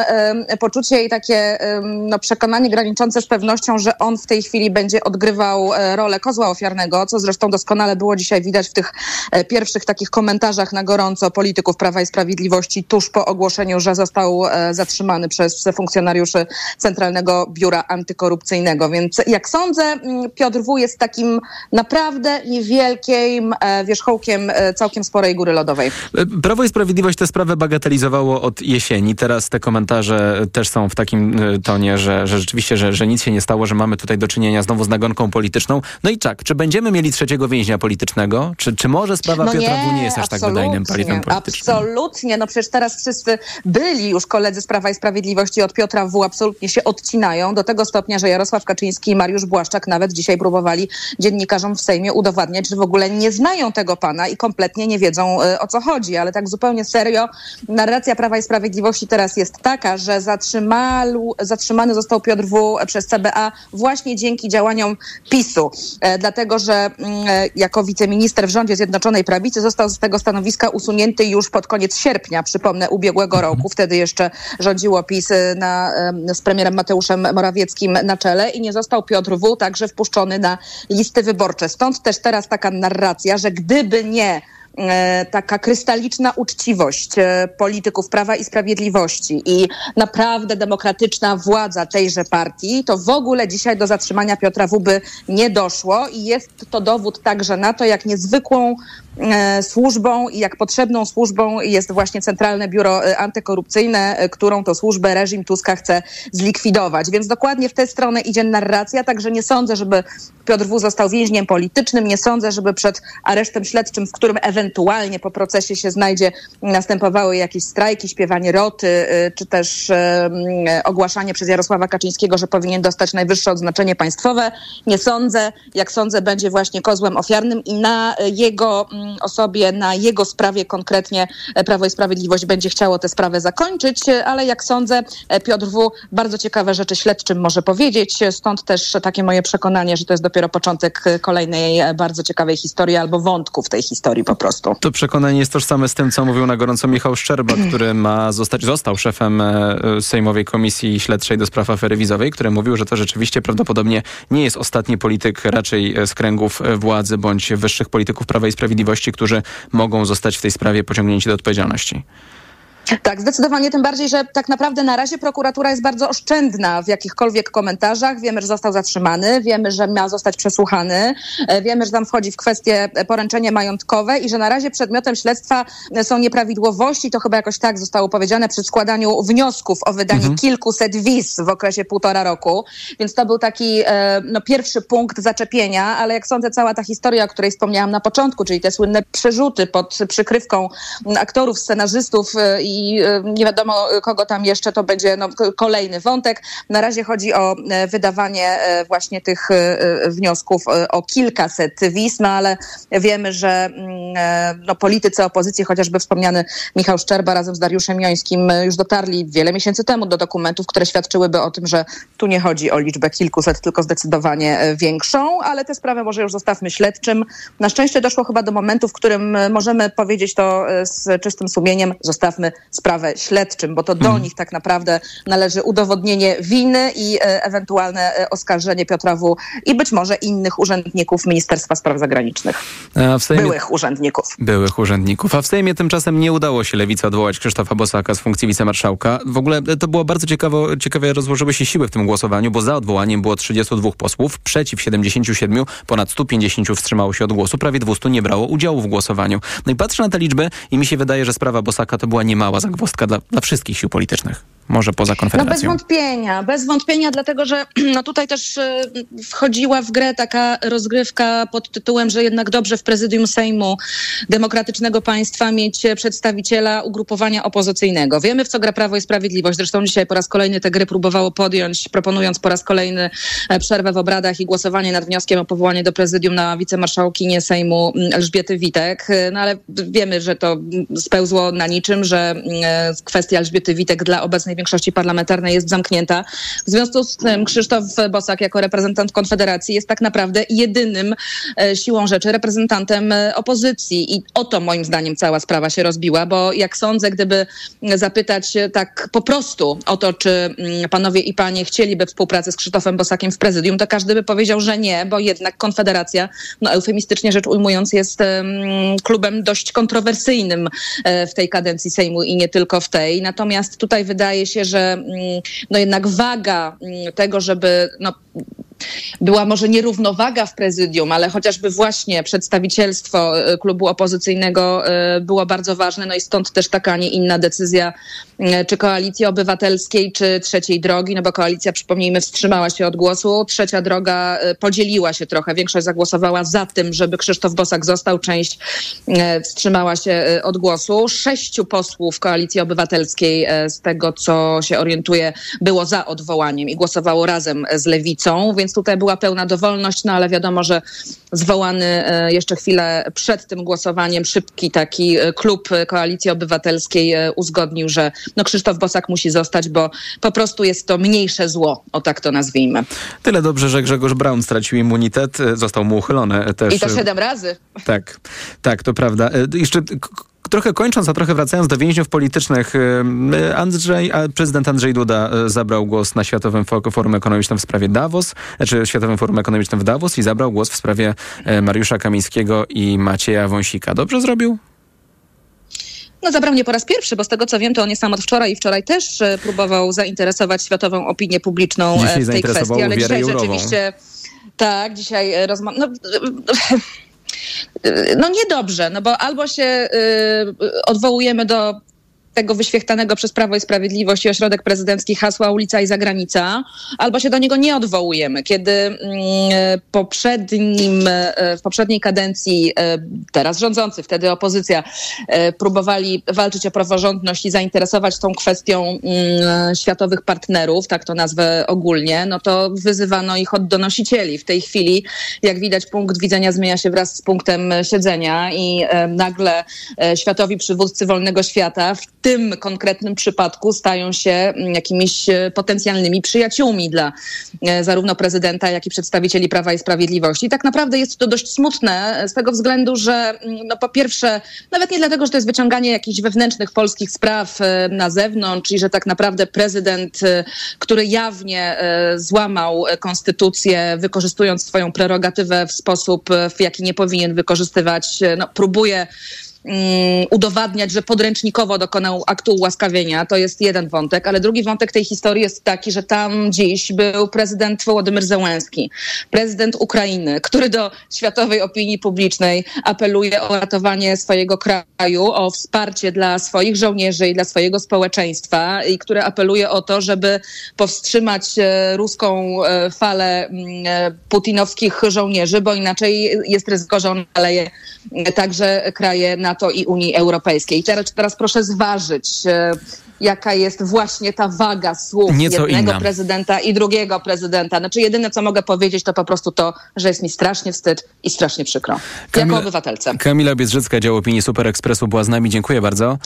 poczucie i takie no, przekonanie graniczące z pewnością, że on w tej chwili będzie odgrywał rolę kozła ofiarnego, co zresztą doskonale było dzisiaj widać w tych e, pierwszych takich komentarzach na gorąco polityków Prawa i Sprawiedliwości tuż po ogłoszeniu, że został e, zatrzymany przez funkcjonariuszy Centralnego Biura Antykorupcyjnego. Więc jak sądzę, mm, Piotr W. jest takim naprawdę niewielkim e, wierzchołkiem całkiem sporej góry lodowej. Prawo i Sprawiedliwość tę sprawę bagatelizowało od jesieni. Teraz te komentarze też są w takim tonie, że, że rzeczywiście, że, że nic się nie stało, że mamy tutaj do czynienia znowu z nagonką polityczną. No i czak, czy będziemy mieli trzeciego więźnia politycznego? Czy, czy może sprawa No Piotra W. nie jest aż tak wydajnym paliwem politycznym? Absolutnie. No przecież teraz wszyscy byli już koledzy z Prawa i Sprawiedliwości od Piotra W. absolutnie się odcinają do tego stopnia, że Jarosław Kaczyński i Mariusz Błaszczak nawet dzisiaj próbowali dziennikarzom w Sejmie udowadniać, że w ogóle nie znają tego pana i kompletnie nie wiedzą y, o co chodzi. Ale tak zupełnie serio, narracja Prawa i Sprawiedliwości teraz jest taka, że zatrzymany został Piotr W. przez CBA właśnie dzięki działaniom PiSu. E, dlatego, że mm, e, jako wiceminister w rządzie Zjednoczonej Prawicy został z tego stanowiska usunięty już pod koniec sierpnia, przypomnę, ubiegłego roku. Wtedy jeszcze rządziło PiS e, na, z premierem Mateuszem Morawieckim na czele i nie został Piotr W. także wpuszczony na listy wyborcze. Stąd też teraz taka narracja, że gdyby nie taka krystaliczna uczciwość e, polityków Prawa i Sprawiedliwości i naprawdę demokratyczna władza tejże partii, to w ogóle dzisiaj do zatrzymania Piotra W. by nie doszło i jest to dowód także na to, jak niezwykłą e, służbą i jak potrzebną służbą jest właśnie Centralne Biuro e, Antykorupcyjne, e, którą to służbę reżim Tuska chce zlikwidować. Więc dokładnie w tę stronę idzie narracja, także nie sądzę, żeby Piotr W. został więźniem politycznym, nie sądzę, żeby przed aresztem śledczym, w którym ewentualnie po procesie się znajdzie, następowały jakieś strajki, śpiewanie roty, czy też ogłaszanie przez Jarosława Kaczyńskiego, że powinien dostać najwyższe odznaczenie państwowe. Nie sądzę. Jak sądzę, będzie właśnie kozłem ofiarnym i na jego mm, osobie, na jego sprawie konkretnie Prawo i Sprawiedliwość będzie chciało tę sprawę zakończyć, ale jak sądzę, Piotr W. bardzo ciekawe rzeczy śledczym może powiedzieć, stąd też takie moje przekonanie, że to jest dopiero początek kolejnej bardzo ciekawej historii albo wątku w tej historii po prostu. To przekonanie jest tożsame z tym, co mówił na gorąco Michał Szczerba, który ma zostać, został szefem e, Sejmowej Komisji Śledczej do spraw afery wizowej, który mówił, że to rzeczywiście prawdopodobnie nie jest ostatni polityk raczej z kręgów władzy bądź wyższych polityków Prawa i Sprawiedliwości, którzy mogą zostać w tej sprawie pociągnięci do odpowiedzialności. Tak, zdecydowanie, tym bardziej, że tak naprawdę na razie prokuratura jest bardzo oszczędna w jakichkolwiek komentarzach. Wiemy, że został zatrzymany, wiemy, że miał zostać przesłuchany, e, wiemy, że tam wchodzi w kwestie poręczenie majątkowe i że na razie przedmiotem śledztwa są nieprawidłowości. To chyba jakoś tak zostało powiedziane przy składaniu wniosków o wydanie mhm. kilkuset wiz w okresie półtora roku. Więc to był taki e, no, pierwszy punkt zaczepienia, ale jak sądzę, cała ta historia, o której wspomniałam na początku, czyli te słynne przerzuty pod przykrywką aktorów, scenarzystów e, i i e, nie wiadomo kogo tam jeszcze, to będzie no, kolejny wątek. Na razie chodzi o e, wydawanie e, właśnie tych wniosków o kilkaset wiz, no ale wiemy, że mm, no, politycy opozycji, chociażby wspomniany Michał Szczerba razem z Dariuszem Jońskim już dotarli wiele miesięcy temu do dokumentów, które świadczyłyby o tym, że tu nie chodzi o liczbę kilkuset, tylko zdecydowanie większą, ale tę sprawę może już zostawmy śledczym. Na szczęście doszło chyba do momentu, w którym możemy powiedzieć to z czystym sumieniem, zostawmy sprawę śledczym, bo to do mhm. nich tak naprawdę należy udowodnienie winy i e, ewentualne e, oskarżenie Piotra W. i być może innych urzędników Ministerstwa Spraw Zagranicznych. Sejmie... Byłych urzędników. Byłych urzędników. A w Sejmie tymczasem nie udało się Lewica odwołać Krzysztofa Bosaka z funkcji wicemarszałka. W ogóle e, to było bardzo ciekawo, ciekawie rozłożyły się siły w tym głosowaniu, bo za odwołaniem było 32 posłów, przeciw 77, ponad 150 wstrzymało się od głosu, prawie 200 nie brało udziału w głosowaniu. No i patrzę na te liczby i mi się wydaje, że sprawa Bosaka to była niemała zagwozdka dla, dla wszystkich sił politycznych. Może poza Konfederacją. No bez wątpienia, bez wątpienia, dlatego że no tutaj też e, wchodziła w grę taka rozgrywka pod tytułem, że jednak dobrze w prezydium Sejmu demokratycznego państwa mieć przedstawiciela ugrupowania opozycyjnego. Wiemy, w co gra Prawo i Sprawiedliwość. Zresztą dzisiaj po raz kolejny te gry próbowało podjąć, proponując po raz kolejny e, przerwę w obradach i głosowanie nad wnioskiem o powołanie do prezydium na wicemarszałkinię Sejmu Elżbiety Witek. E, no ale wiemy, że to spełzło na niczym, że kwestia Elżbiety Witek dla obecnej większości parlamentarnej jest zamknięta. W związku z tym Krzysztof Bosak jako reprezentant Konfederacji jest tak naprawdę jedynym e, siłą rzeczy reprezentantem e, opozycji i o to moim zdaniem cała sprawa się rozbiła, bo jak sądzę, gdyby zapytać tak po prostu o to, czy mm, panowie i panie chcieliby współpracy z Krzysztofem Bosakiem w prezydium, to każdy by powiedział, że nie, bo jednak Konfederacja, no eufemistycznie rzecz ujmując, jest klubem dość kontrowersyjnym e, w tej kadencji Sejmu i nie tylko w tej. Natomiast tutaj wydaje się, że mm, no jednak waga mm, tego, żeby no, była może nierównowaga w prezydium, ale chociażby właśnie przedstawicielstwo e, klubu opozycyjnego e, było bardzo ważne, no i stąd też taka, a nie inna decyzja czy koalicji obywatelskiej, czy trzeciej drogi, no bo koalicja, przypomnijmy, wstrzymała się od głosu, trzecia droga podzieliła się trochę, większość zagłosowała za tym, żeby Krzysztof Bosak został, część wstrzymała się od głosu. Sześciu posłów koalicji obywatelskiej, z tego co się orientuje, było za odwołaniem i głosowało razem z lewicą, więc tutaj była pełna dowolność, no ale wiadomo, że zwołany e, jeszcze chwilę przed tym głosowaniem szybki taki e, klub Koalicji Obywatelskiej e, uzgodnił, że no Krzysztof Bosak musi zostać, bo po prostu jest to mniejsze zło, o tak to nazwijmy. Tyle dobrze, że Grzegorz Braun stracił immunitet, został mu uchylony też. I to siedem razy. Tak, tak, to prawda. Jeszcze trochę kończąc, a trochę wracając do więźniów politycznych, Andrzej, prezydent Andrzej Duda zabrał głos na Światowym Forum Ekonomicznym w sprawie Davos, czy Światowym Forum Ekonomicznym w Davos i zabrał głos w sprawie Mariusza Kamińskiego i Macieja Wąsika. Dobrze zrobił? No zabrał nie po raz pierwszy, bo z tego co wiem, to on jest sam od wczoraj i wczoraj też próbował zainteresować światową opinię publiczną dzisiaj w tej kwestii, ale dzisiaj Jurową. rzeczywiście tak, dzisiaj rozmawiam. No, no niedobrze, no bo albo się y, odwołujemy do tego wyświechtanego przez Prawo i Sprawiedliwość i Ośrodek Prezydencki hasła ulica i zagranica, albo się do niego nie odwołujemy. Kiedy mm, poprzednim, w poprzedniej kadencji teraz rządzący, wtedy opozycja próbowali walczyć o praworządność i zainteresować tą kwestią mm, światowych partnerów, tak to nazwę ogólnie, no to wyzywano ich od donosicieli. W tej chwili, jak widać, punkt widzenia zmienia się wraz z punktem siedzenia i e, nagle e, światowi przywódcy wolnego świata w tym konkretnym przypadku stają się mm, jakimiś e, potencjalnymi przyjaciółmi dla zarówno prezydenta, jak i przedstawicieli Prawa i Sprawiedliwości. I tak naprawdę jest to dość smutne z tego względu, że mm, no po pierwsze, nawet nie dlatego, że to jest wyciąganie jakichś wewnętrznych polskich spraw na zewnątrz i że tak naprawdę prezydent, który jawnie złamał konstytucję, wykorzystując swoją prerogatywę w sposób, w jaki nie powinien wykorzystywać, no, próbuje udowadniać, że podręcznikowo dokonał aktu ułaskawienia. To jest jeden wątek, ale drugi wątek tej historii jest taki, że tam dziś był prezydent Wołodymyr Zełenski, prezydent Ukrainy, który do światowej opinii publicznej apeluje o ratowanie swojego kraju, o wsparcie dla swoich żołnierzy i dla swojego społeczeństwa i który apeluje o to, żeby powstrzymać e, ruską e, falę mm, e, putinowskich żołnierzy, bo inaczej jest ryzyko, że on naleje także kraje NATO i Unii Europejskiej. Teraz, teraz proszę zważyć, e, jaka jest właśnie ta waga słów Nieco jednego inna. prezydenta i drugiego prezydenta. Znaczy jedyne, co mogę powiedzieć, to po prostu to, że jest mi strasznie wstyd i strasznie przykro. Kamila, jako obywatelce. Kamila Biedrzycka, dział opinii Super Expressu była z nami. Dziękuję bardzo.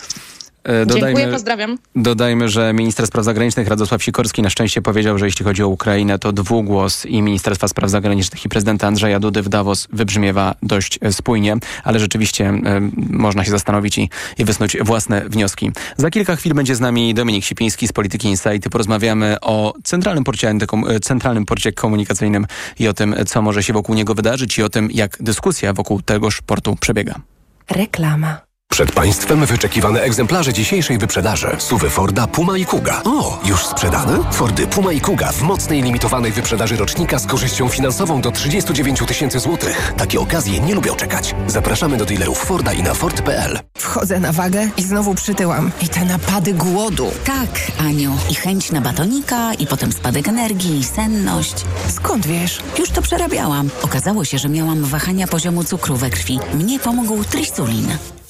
E, Dziękuję, pozdrawiam. Dodajmy, że minister spraw zagranicznych Radosław Sikorski na szczęście powiedział, że jeśli chodzi o Ukrainę, to dwugłos i Ministerstwa Spraw Zagranicznych i prezydenta Andrzeja Dudy w Davos wybrzmiewa dość spójnie, ale rzeczywiście e, można się zastanowić i, i wysnuć własne wnioski. Za kilka chwil będzie z nami Dominik Sipiński z Polityki Insight. Porozmawiamy o centralnym porcie, centralnym porcie komunikacyjnym i o tym, co może się wokół niego wydarzyć i o tym, jak dyskusja wokół tegoż portu przebiega. Reklama. Przed Państwem wyczekiwane egzemplarze dzisiejszej wyprzedaży. Suwy Forda, Puma i Kuga. O, już sprzedane? Fordy Puma i Kuga w mocnej limitowanej wyprzedaży rocznika z korzyścią finansową do 39 tysięcy złotych. Takie okazje nie lubią czekać. Zapraszamy do dealerów Forda i na Ford.pl. Wchodzę na wagę i znowu przytyłam. I te napady głodu. Tak, Aniu. I chęć na batonika, i potem spadek energii, i senność. Skąd wiesz? Już to przerabiałam. Okazało się, że miałam wahania poziomu cukru we krwi. Mnie pomógł trisulin.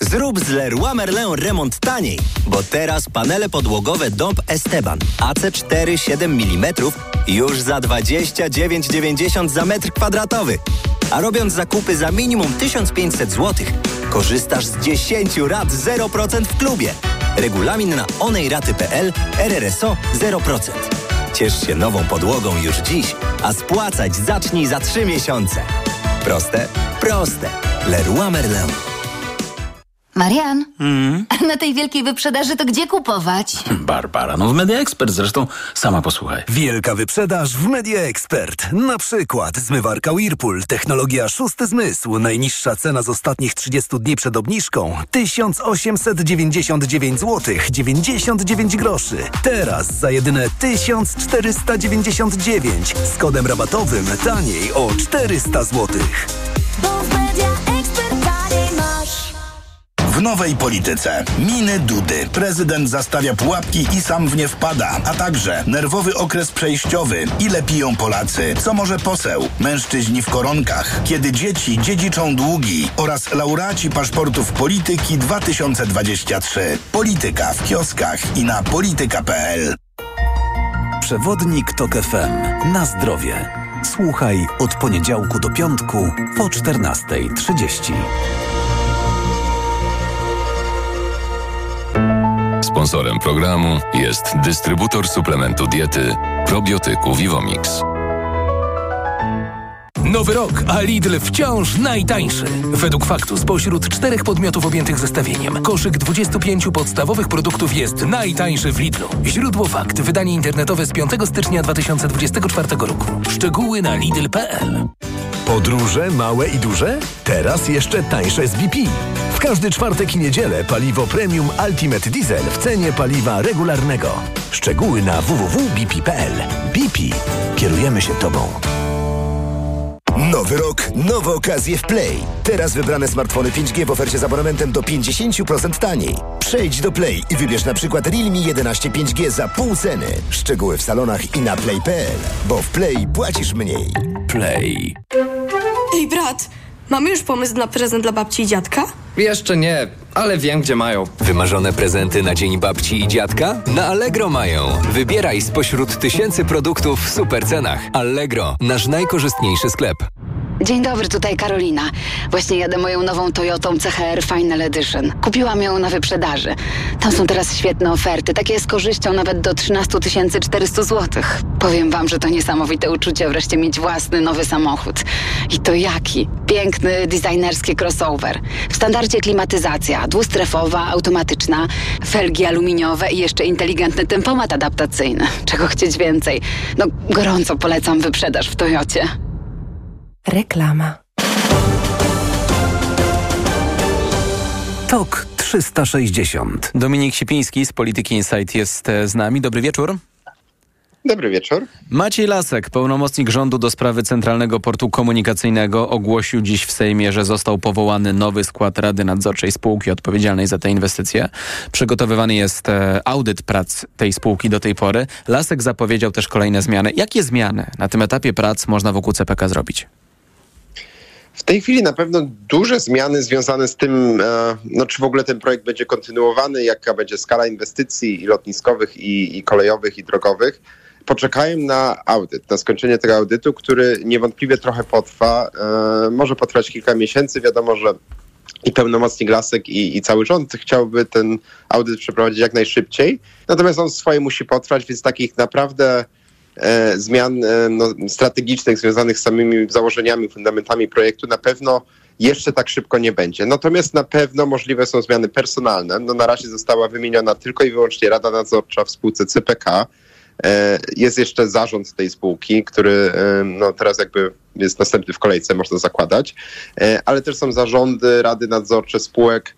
Zrób z Leroy Merlin remont taniej, bo teraz panele podłogowe Dąb Esteban AC4 7 mm już za 29,90 za metr kwadratowy. A robiąc zakupy za minimum 1500 zł, korzystasz z 10 rat 0% w klubie. Regulamin na onejraty.pl RRSO 0%. Ciesz się nową podłogą już dziś, a spłacać zacznij za 3 miesiące. Proste? Proste. Leroy Merlin. Marian, a na tej wielkiej wyprzedaży to gdzie kupować? Barbara, no w Media Expert zresztą sama posłuchaj. Wielka wyprzedaż w Media Expert. Na przykład zmywarka Whirlpool, technologia szósty zmysł. Najniższa cena z ostatnich 30 dni przed obniżką 1899 zł 99 groszy. Teraz za jedyne 1499 z kodem rabatowym taniej o 400 zł. W nowej polityce. Miny Dudy. Prezydent zastawia pułapki i sam w nie wpada. A także nerwowy okres przejściowy. Ile piją Polacy? Co może poseł? Mężczyźni w koronkach. Kiedy dzieci dziedziczą długi. Oraz laureaci paszportów polityki 2023. Polityka w kioskach i na polityka.pl. Przewodnik TOK FM. Na zdrowie. Słuchaj od poniedziałku do piątku po 14.30. Sponsorem programu jest dystrybutor suplementu diety probiotyku Vivomix. Nowy rok, a Lidl wciąż najtańszy. Według faktu spośród czterech podmiotów objętych zestawieniem, koszyk 25 podstawowych produktów jest najtańszy w Lidlu. Źródło fakt, wydanie internetowe z 5 stycznia 2024 roku. Szczegóły na lidl.pl Podróże małe i duże? Teraz jeszcze tańsze z BP. W każdy czwartek i niedzielę paliwo premium Ultimate Diesel w cenie paliwa regularnego. Szczegóły na www.bp.pl. BP. Kierujemy się Tobą. Nowy rok, nowe okazje w Play. Teraz wybrane smartfony 5G w ofercie z abonamentem do 50% taniej. Przejdź do Play i wybierz na przykład Realme 11 5G za pół ceny. Szczegóły w salonach i na play.pl, bo w Play płacisz mniej. Play. Ej, brat, mamy już pomysł na prezent dla babci i dziadka? Jeszcze nie, ale wiem, gdzie mają. Wymarzone prezenty na Dzień Babci i Dziadka? Na Allegro mają. Wybieraj spośród tysięcy produktów w super cenach. Allegro, nasz najkorzystniejszy sklep. Dzień dobry, tutaj Karolina. Właśnie jadę moją nową Toyotą CHR Final Edition. Kupiłam ją na wyprzedaży. Tam są teraz świetne oferty, takie z korzyścią nawet do 13 400 zł. Powiem wam, że to niesamowite uczucie wreszcie mieć własny nowy samochód. I to jaki? Piękny, designerski crossover. W standardzie klimatyzacja, dwustrefowa, automatyczna, felgi aluminiowe i jeszcze inteligentny tempomat adaptacyjny. Czego chcieć więcej? No, gorąco polecam wyprzedaż w Toyocie. Reklama. TOK 360. Dominik Sipiński z Polityki Insight jest e, z nami. Dobry wieczór. Dobry wieczór. Maciej Lasek, pełnomocnik rządu do sprawy Centralnego Portu Komunikacyjnego, ogłosił dziś w Sejmie, że został powołany nowy skład Rady Nadzorczej spółki odpowiedzialnej za te inwestycje. Przygotowywany jest e, audyt prac tej spółki do tej pory. Lasek zapowiedział też kolejne zmiany. Jakie zmiany na tym etapie prac można wokół CPK zrobić? W tej chwili na pewno duże zmiany związane z tym, e, no, czy w ogóle ten projekt będzie kontynuowany, jaka będzie skala inwestycji i lotniskowych, i, i kolejowych, i drogowych. Poczekają na audyt, na skończenie tego audytu, który niewątpliwie trochę potrwa. E, może potrwać kilka miesięcy. Wiadomo, że i pełnomocnik Lasek i, i cały rząd chciałby ten audyt przeprowadzić jak najszybciej. Natomiast on swoje musi potrwać, więc takich naprawdę zmian e, no, strategicznych związanych z samymi założeniami, fundamentami projektu na pewno jeszcze tak szybko nie będzie. Natomiast na pewno możliwe są zmiany personalne. No, na razie została wymieniona tylko i wyłącznie Rada Nadzorcza w spółce CPK. E, jest jeszcze zarząd tej spółki, który no, teraz jakby jest następny w kolejce, można zakładać, ale też są zarządy, rady nadzorcze spółek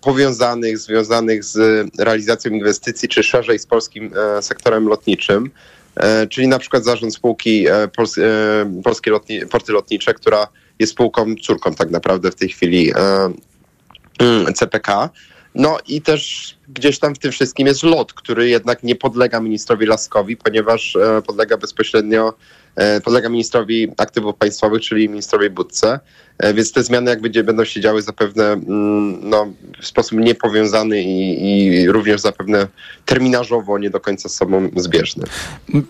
powiązanych, związanych z realizacją inwestycji, czy szerzej z polskim sektorem lotniczym. E, czyli na przykład zarząd spółki e, Pols e, Polskie Lotni Porty Lotnicze, która jest spółką córką tak naprawdę w tej chwili mm, CPK. No i też gdzieś tam w tym wszystkim jest LOT, który jednak nie podlega ministrowi Laskowi, ponieważ podlega bezpośrednio podlega ministrowi aktywów państwowych, czyli ministrowi Budce. E, więc te zmiany jak będzie, będą się działy zapewne mm, no, w sposób niepowiązany i, i również zapewne terminarzowo nie do końca z sobą zbieżny.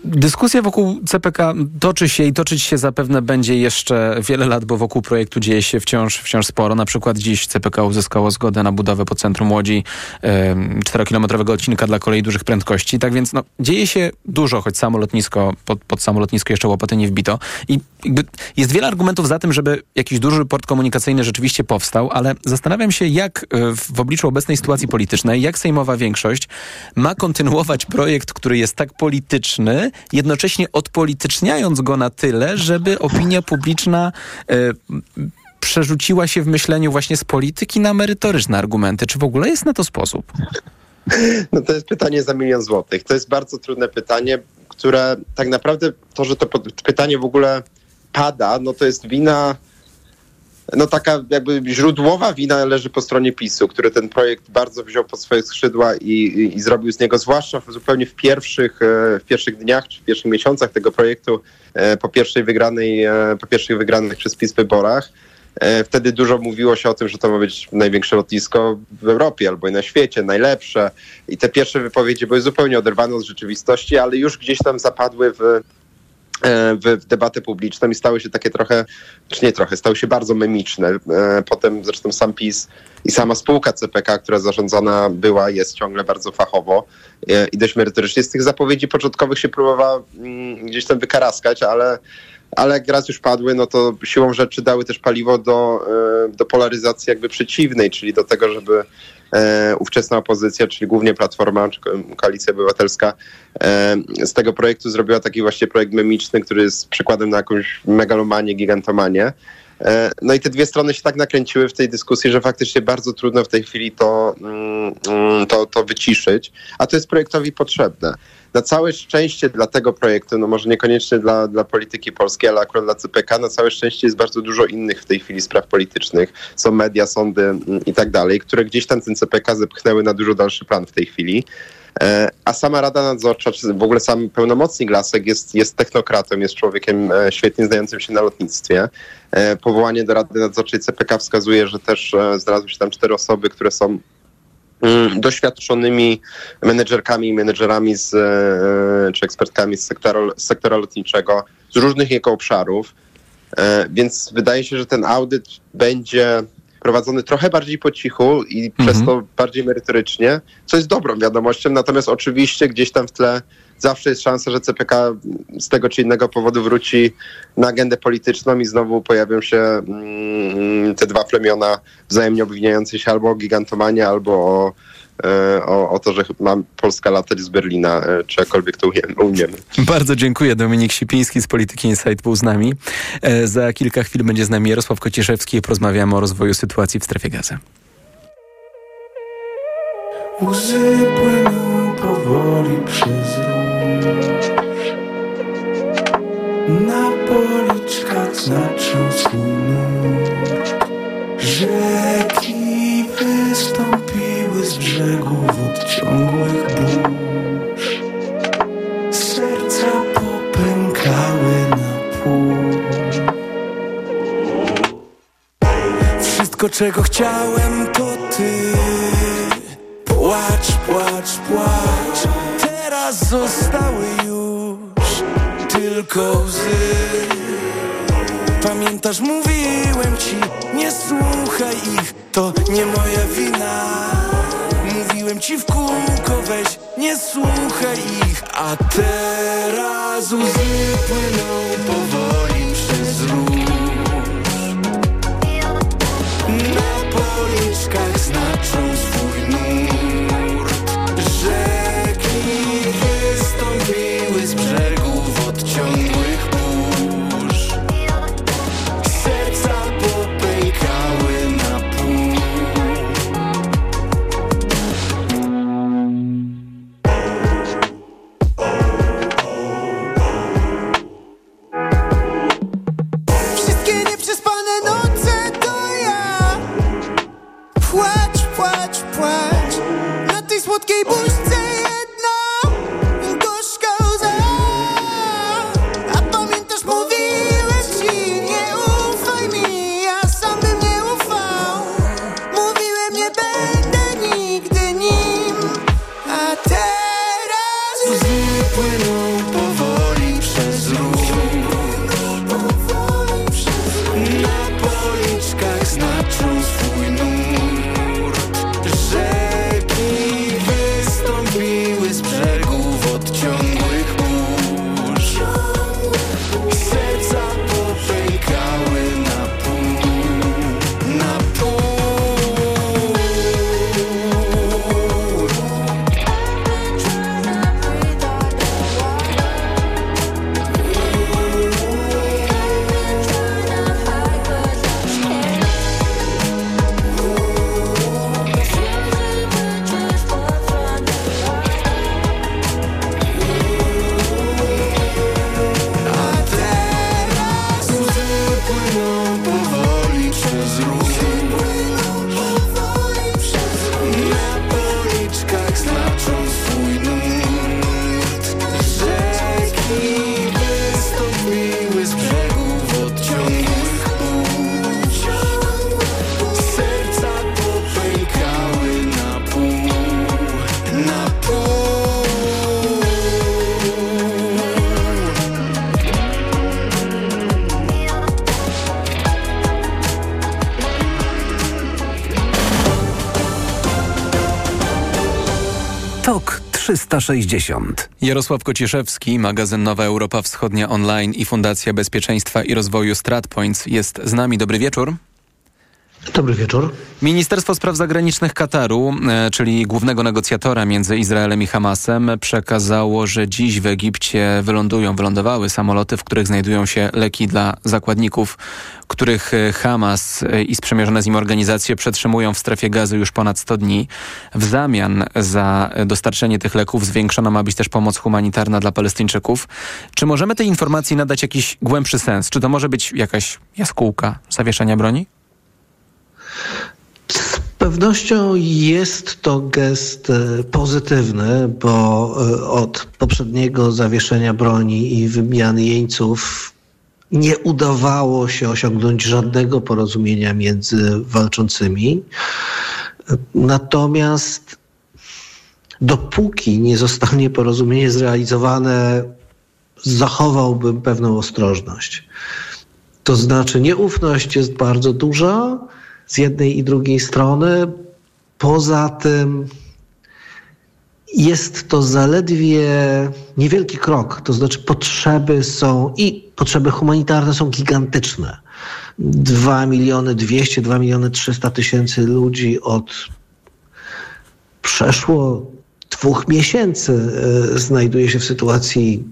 Dyskusja wokół CPK toczy się i toczyć się zapewne będzie jeszcze wiele lat, bo wokół projektu dzieje się wciąż, wciąż sporo. Na przykład dziś CPK uzyskało zgodę na budowę po centrum Łodzi 4-kilometrowego odcinka dla kolei dużych prędkości. Tak więc no, dzieje się dużo, choć samo lotnisko, pod, pod samo lotnisko jeszcze łopaty nie wbito. I jest wiele argumentów za tym, żeby jakiś duży port komunikacyjny rzeczywiście powstał, ale zastanawiam się, jak e, w obliczu obecnej sytuacji politycznej, jak sejmowa większość ma kontynuować projekt, który jest tak polityczny, jednocześnie odpolityczniając go na tyle, żeby opinia publiczna e, przerzuciła się w myśleniu właśnie z polityki na merytoryczne argumenty. Czy w ogóle jest na to sposób? No to jest pytanie za milion złotych. To jest bardzo trudne pytanie, które tak naprawdę to, że to pytanie w ogóle pada, no to jest wina, no taka jakby źródłowa wina leży po stronie PiSu, który ten projekt bardzo wziął pod swoje skrzydła i, i, i zrobił z niego, zwłaszcza w, zupełnie w pierwszych, e, w pierwszych dniach czy w pierwszych miesiącach tego projektu, e, po pierwszej wygranej, e, po pierwszych wygranych przez PiS wyborach, wtedy dużo mówiło się o tym, że to ma być największe lotnisko w Europie albo i na świecie, najlepsze. I te pierwsze wypowiedzi były zupełnie oderwane od rzeczywistości, ale już gdzieś tam zapadły w, e, w, debatę publiczną i stały się takie trochę, czy nie trochę, stały się bardzo memiczne. E, potem zresztą sam PiS i sama spółka CPK, która zarządzana była, jest ciągle bardzo fachowo i dość merytorycznie. Z tych zapowiedzi początkowych się próbowała mm, gdzieś tam wykaraskać, ale ale jak raz już padły, no to siłą rzeczy dały też paliwo do, e, do polaryzacji jakby przeciwnej, czyli do tego, żeby e, ówczesna opozycja, czyli głównie Platforma czy Koalicja Obywatelska e, z tego projektu zrobiła taki właśnie projekt memiczny, który jest przykładem na jakąś megalomanię, gigantomanię. E, no i te dwie strony się tak nakręciły w tej dyskusji, że faktycznie bardzo trudno w tej chwili to, mm, mm, to, to wyciszyć, a to jest projektowi potrzebne. Na całe szczęście dla tego projektu, no może niekoniecznie dla, dla polityki polskiej, ale akurat dla CPK, na całe szczęście jest bardzo dużo innych w tej chwili spraw politycznych. Są media, sądy mm, i tak dalej, które gdzieś tam ten CPK zepchnęły na dużo dalszy plan w tej chwili. E, a sama Rada Nadzorcza, czy w ogóle sam pełnomocnik Lasek jest, jest technokratą, jest człowiekiem e, świetnie znającym się na lotnictwie. E, powołanie do Rady Nadzorczej CPK wskazuje, że też znalazły się tam cztery osoby, które są doświadczonymi menedżerkami i menedżerami z, czy ekspertkami z sektora, z sektora lotniczego z różnych jego obszarów. Więc wydaje się, że ten audyt będzie prowadzony trochę bardziej po cichu i mhm. przez to bardziej merytorycznie, co jest dobrą wiadomością, natomiast oczywiście gdzieś tam w tle zawsze jest szansa, że CPK z tego czy innego powodu wróci na agendę polityczną i znowu pojawią się mm, te dwa plemiona wzajemnie obwiniające się albo o gigantomanie, albo o E, o, o to, że mam Polska latać z Berlina, e, czy jakkolwiek to umiemy. Bardzo dziękuję. Dominik Sipiński z Polityki Insight był z nami. E, za kilka chwil będzie z nami Jarosław Kociszewski i porozmawiamy o rozwoju sytuacji w strefie gazy. Łzy płyną powoli przez Na policzkach znaczą swój nurt Rzeki wystąpiły z brzegów od ciągłych burz Serca popękały na pół. Wszystko czego chciałem to ty. Płacz, płacz, płacz Teraz zostały już tylko łzy. Pamiętasz, mówiłem ci, nie słuchaj ich, to nie moja wina. Mówiłem ci w kółko, weź, nie słuchaj ich. A teraz łzy płyną powoli przez róż. Na policzkach znaczą swój 360. Jarosław Kociszewski, magazyn Nowa Europa Wschodnia Online i Fundacja Bezpieczeństwa i Rozwoju StratPoints jest z nami. Dobry wieczór. Dobry wieczór. Ministerstwo Spraw Zagranicznych Kataru, e, czyli głównego negocjatora między Izraelem i Hamasem, przekazało, że dziś w Egipcie wylądują, wylądowały samoloty, w których znajdują się leki dla zakładników, których e, Hamas e, i sprzymierzone z nim organizacje przetrzymują w strefie gazy już ponad 100 dni. W zamian za dostarczenie tych leków zwiększona ma być też pomoc humanitarna dla Palestyńczyków. Czy możemy tej informacji nadać jakiś głębszy sens? Czy to może być jakaś jaskółka zawieszenia broni? Z pewnością jest to gest e, pozytywny, bo e, od poprzedniego zawieszenia broni i wymiany jeńców nie udawało się osiągnąć żadnego porozumienia między walczącymi. Natomiast dopóki nie zostanie porozumienie zrealizowane, zachowałbym pewną ostrożność. To znaczy, nieufność jest bardzo duża z jednej i drugiej strony. Poza tym jest to zaledwie niewielki krok, to znaczy potrzeby są i potrzeby humanitarne są gigantyczne. 2 miliony 200, 2 miliony 300 tysięcy ludzi od przeszło dwóch miesięcy e, znajduje się w sytuacji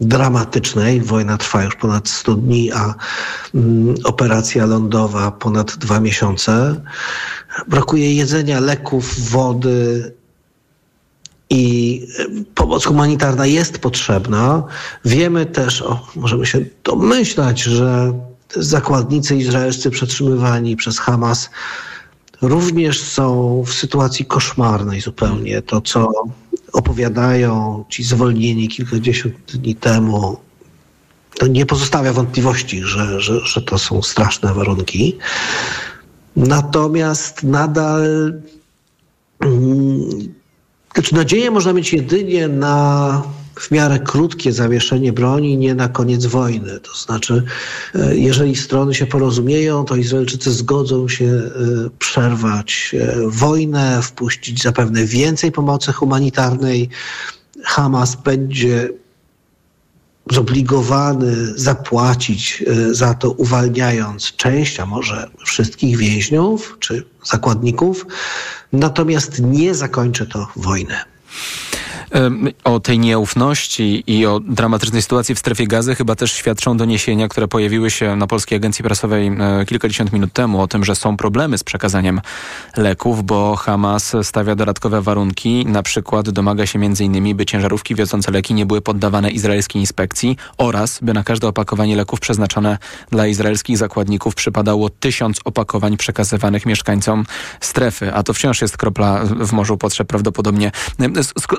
dramatycznej. Wojna trwa już ponad 100 dni, a mm, operacja lądowa ponad dwa miesiące. Brakuje jedzenia, leków, wody. I e, pomoc humanitarna jest potrzebna. Wiemy też, o, możemy się domyślać, że zakładnicy izraelscy przetrzymywani przez Hamas również są w sytuacji koszmarnej zupełnie. To, co opowiadają ci zwolnieni kilkadziesiąt dni temu, to nie pozostawia wątpliwości, że, że, że to są straszne warunki. Natomiast nadal mm, znaczy nadzieję można mieć jedynie na w miarę krótkie zawieszenie broni, nie na koniec wojny. To znaczy, e, jeżeli strony się porozumieją, to Izraelczycy zgodzą się e, przerwać e, wojnę, wpuścić zapewne więcej pomocy humanitarnej. Hamas będzie zobligowany zapłacić za to, uwalniając część, a może wszystkich więźniów czy zakładników, natomiast nie zakończy to wojny. O tej nieufności i o dramatycznej sytuacji w strefie gazy chyba też świadczą doniesienia, które pojawiły się na Polskiej Agencji Prasowej e, kilkadziesiąt minut temu o tym, że są problemy z przekazaniem leków, bo Hamas stawia dodatkowe warunki. Na przykład domaga się m.in., by ciężarówki wiozące leki nie były poddawane izraelskiej inspekcji oraz by na każde opakowanie leków przeznaczone dla izraelskich zakładników przypadało tysiąc opakowań przekazywanych mieszkańcom strefy, a to wciąż jest kropla w morzu potrzeb prawdopodobnie.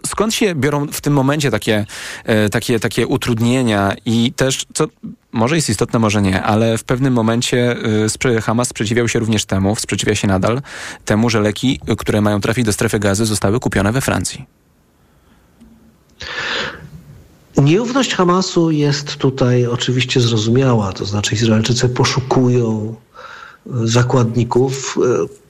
Skąd się biorą w tym momencie takie, e, takie, takie utrudnienia i też, co może jest istotne, może nie, ale w pewnym momencie e, Hamas sprzeciwiał się również temu, sprzeciwia się nadal temu, że leki, które mają trafić do strefy gazy, zostały kupione we Francji. Nieufność Hamasu jest tutaj oczywiście zrozumiała, to znaczy Izraelczycy poszukują e, zakładników.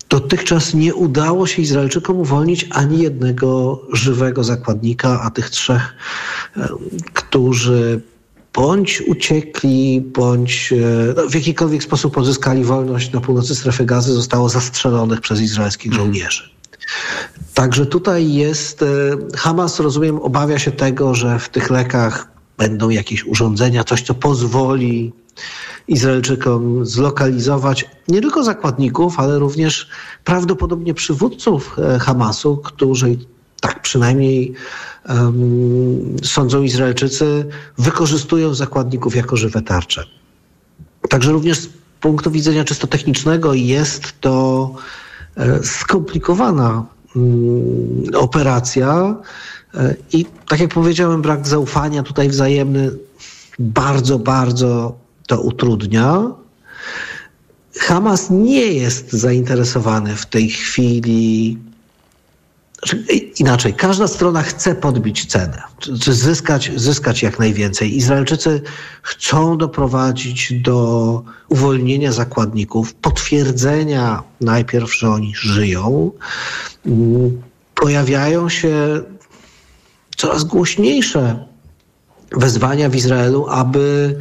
Dotychczas nie udało się Izraelczykom uwolnić ani jednego żywego zakładnika, a tych trzech, którzy bądź uciekli, bądź e, no, w jakikolwiek sposób pozyskali wolność na północy strefy gazy, zostało zastrzelonych przez izraelskich mhm. żołnierzy. Także tutaj jest, e, Hamas, rozumiem, obawia się tego, że w tych lekach będą jakieś urządzenia, coś, co pozwoli Izraelczykom zlokalizować nie tylko zakładników, ale również prawdopodobnie przywódców e, Hamasu, którzy tak przynajmniej um, sądzą Izraelczycy, wykorzystują zakładników jako żywe tarcze. Także również z punktu widzenia czysto technicznego jest to e, skomplikowana um, operacja e, i tak jak powiedziałem, brak zaufania tutaj wzajemny bardzo, bardzo to utrudnia. Hamas nie jest zainteresowany w tej chwili. Znaczy, inaczej, każda strona chce podbić cenę, czy zyskać, zyskać jak najwięcej. Izraelczycy chcą doprowadzić do uwolnienia zakładników, potwierdzenia najpierw, że oni żyją. pojawiają się coraz głośniejsze wezwania w Izraelu, aby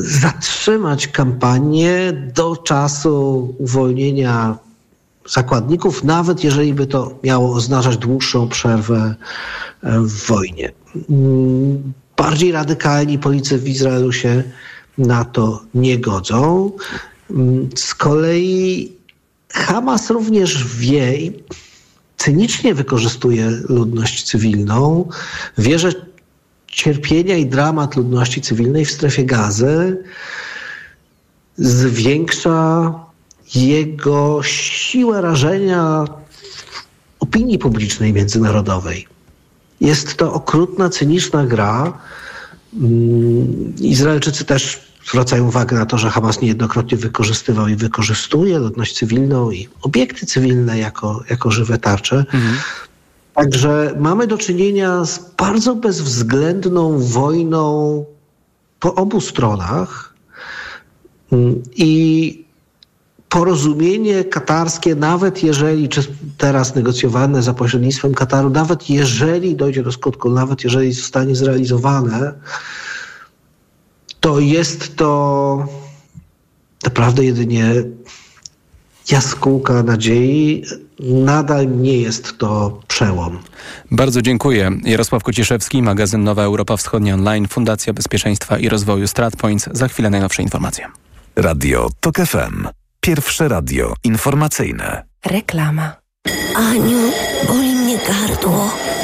zatrzymać kampanię do czasu uwolnienia zakładników, nawet jeżeli by to miało oznaczać dłuższą przerwę w wojnie. Bardziej radykalni policy w Izraelu się na to nie godzą. Z kolei Hamas również wie cynicznie wykorzystuje ludność cywilną. Wie, że cierpienia i dramat ludności cywilnej w strefie gazy zwiększa jego siłę rażenia opinii publicznej międzynarodowej. Jest to okrutna, cyniczna gra. Izraelczycy też zwracają uwagę na to, że Hamas niejednokrotnie wykorzystywał i wykorzystuje ludność cywilną i obiekty cywilne jako, jako żywe tarcze. Mhm. Także mamy do czynienia z bardzo bezwzględną wojną po obu stronach. I porozumienie katarskie, nawet jeżeli, czy teraz negocjowane za pośrednictwem Kataru, nawet jeżeli dojdzie do skutku, nawet jeżeli zostanie zrealizowane, to jest to naprawdę jedynie jaskółka nadziei. Nadal nie jest to przełom. Bardzo dziękuję. Jarosław Kociszewski, magazyn Nowa Europa Wschodnia Online, Fundacja Bezpieczeństwa i Rozwoju StratPoints. Za chwilę najnowsze informacje. Radio TOK FM. Pierwsze radio informacyjne. Reklama. Aniu, boli mnie gardło.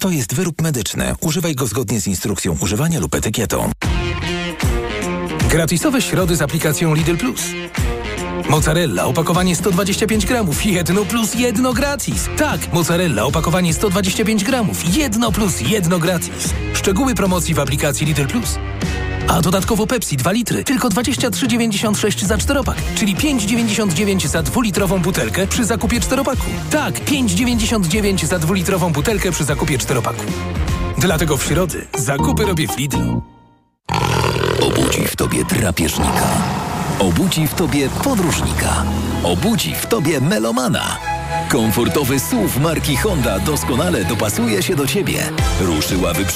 To jest wyrób medyczny. Używaj go zgodnie z instrukcją używania lub etykietą. Gratisowe środy z aplikacją Lidl Plus. Mozzarella, opakowanie 125 gramów, jedno plus jedno gratis. Tak, mozzarella, opakowanie 125 gramów, jedno plus jedno gratis. Szczegóły promocji w aplikacji Lidl Plus. A dodatkowo Pepsi 2 litry, tylko 23,96 za czteropak, czyli 5,99 za dwulitrową butelkę przy zakupie czteropaku. Tak, 5,99 za dwulitrową butelkę przy zakupie czteropaku. Dlatego w środy zakupy robię w Lidlu. Obudzi w tobie drapieżnika. Obudzi w tobie podróżnika. Obudzi w tobie melomana. Komfortowy SUV marki Honda doskonale dopasuje się do ciebie. Ruszyła wyprzedaż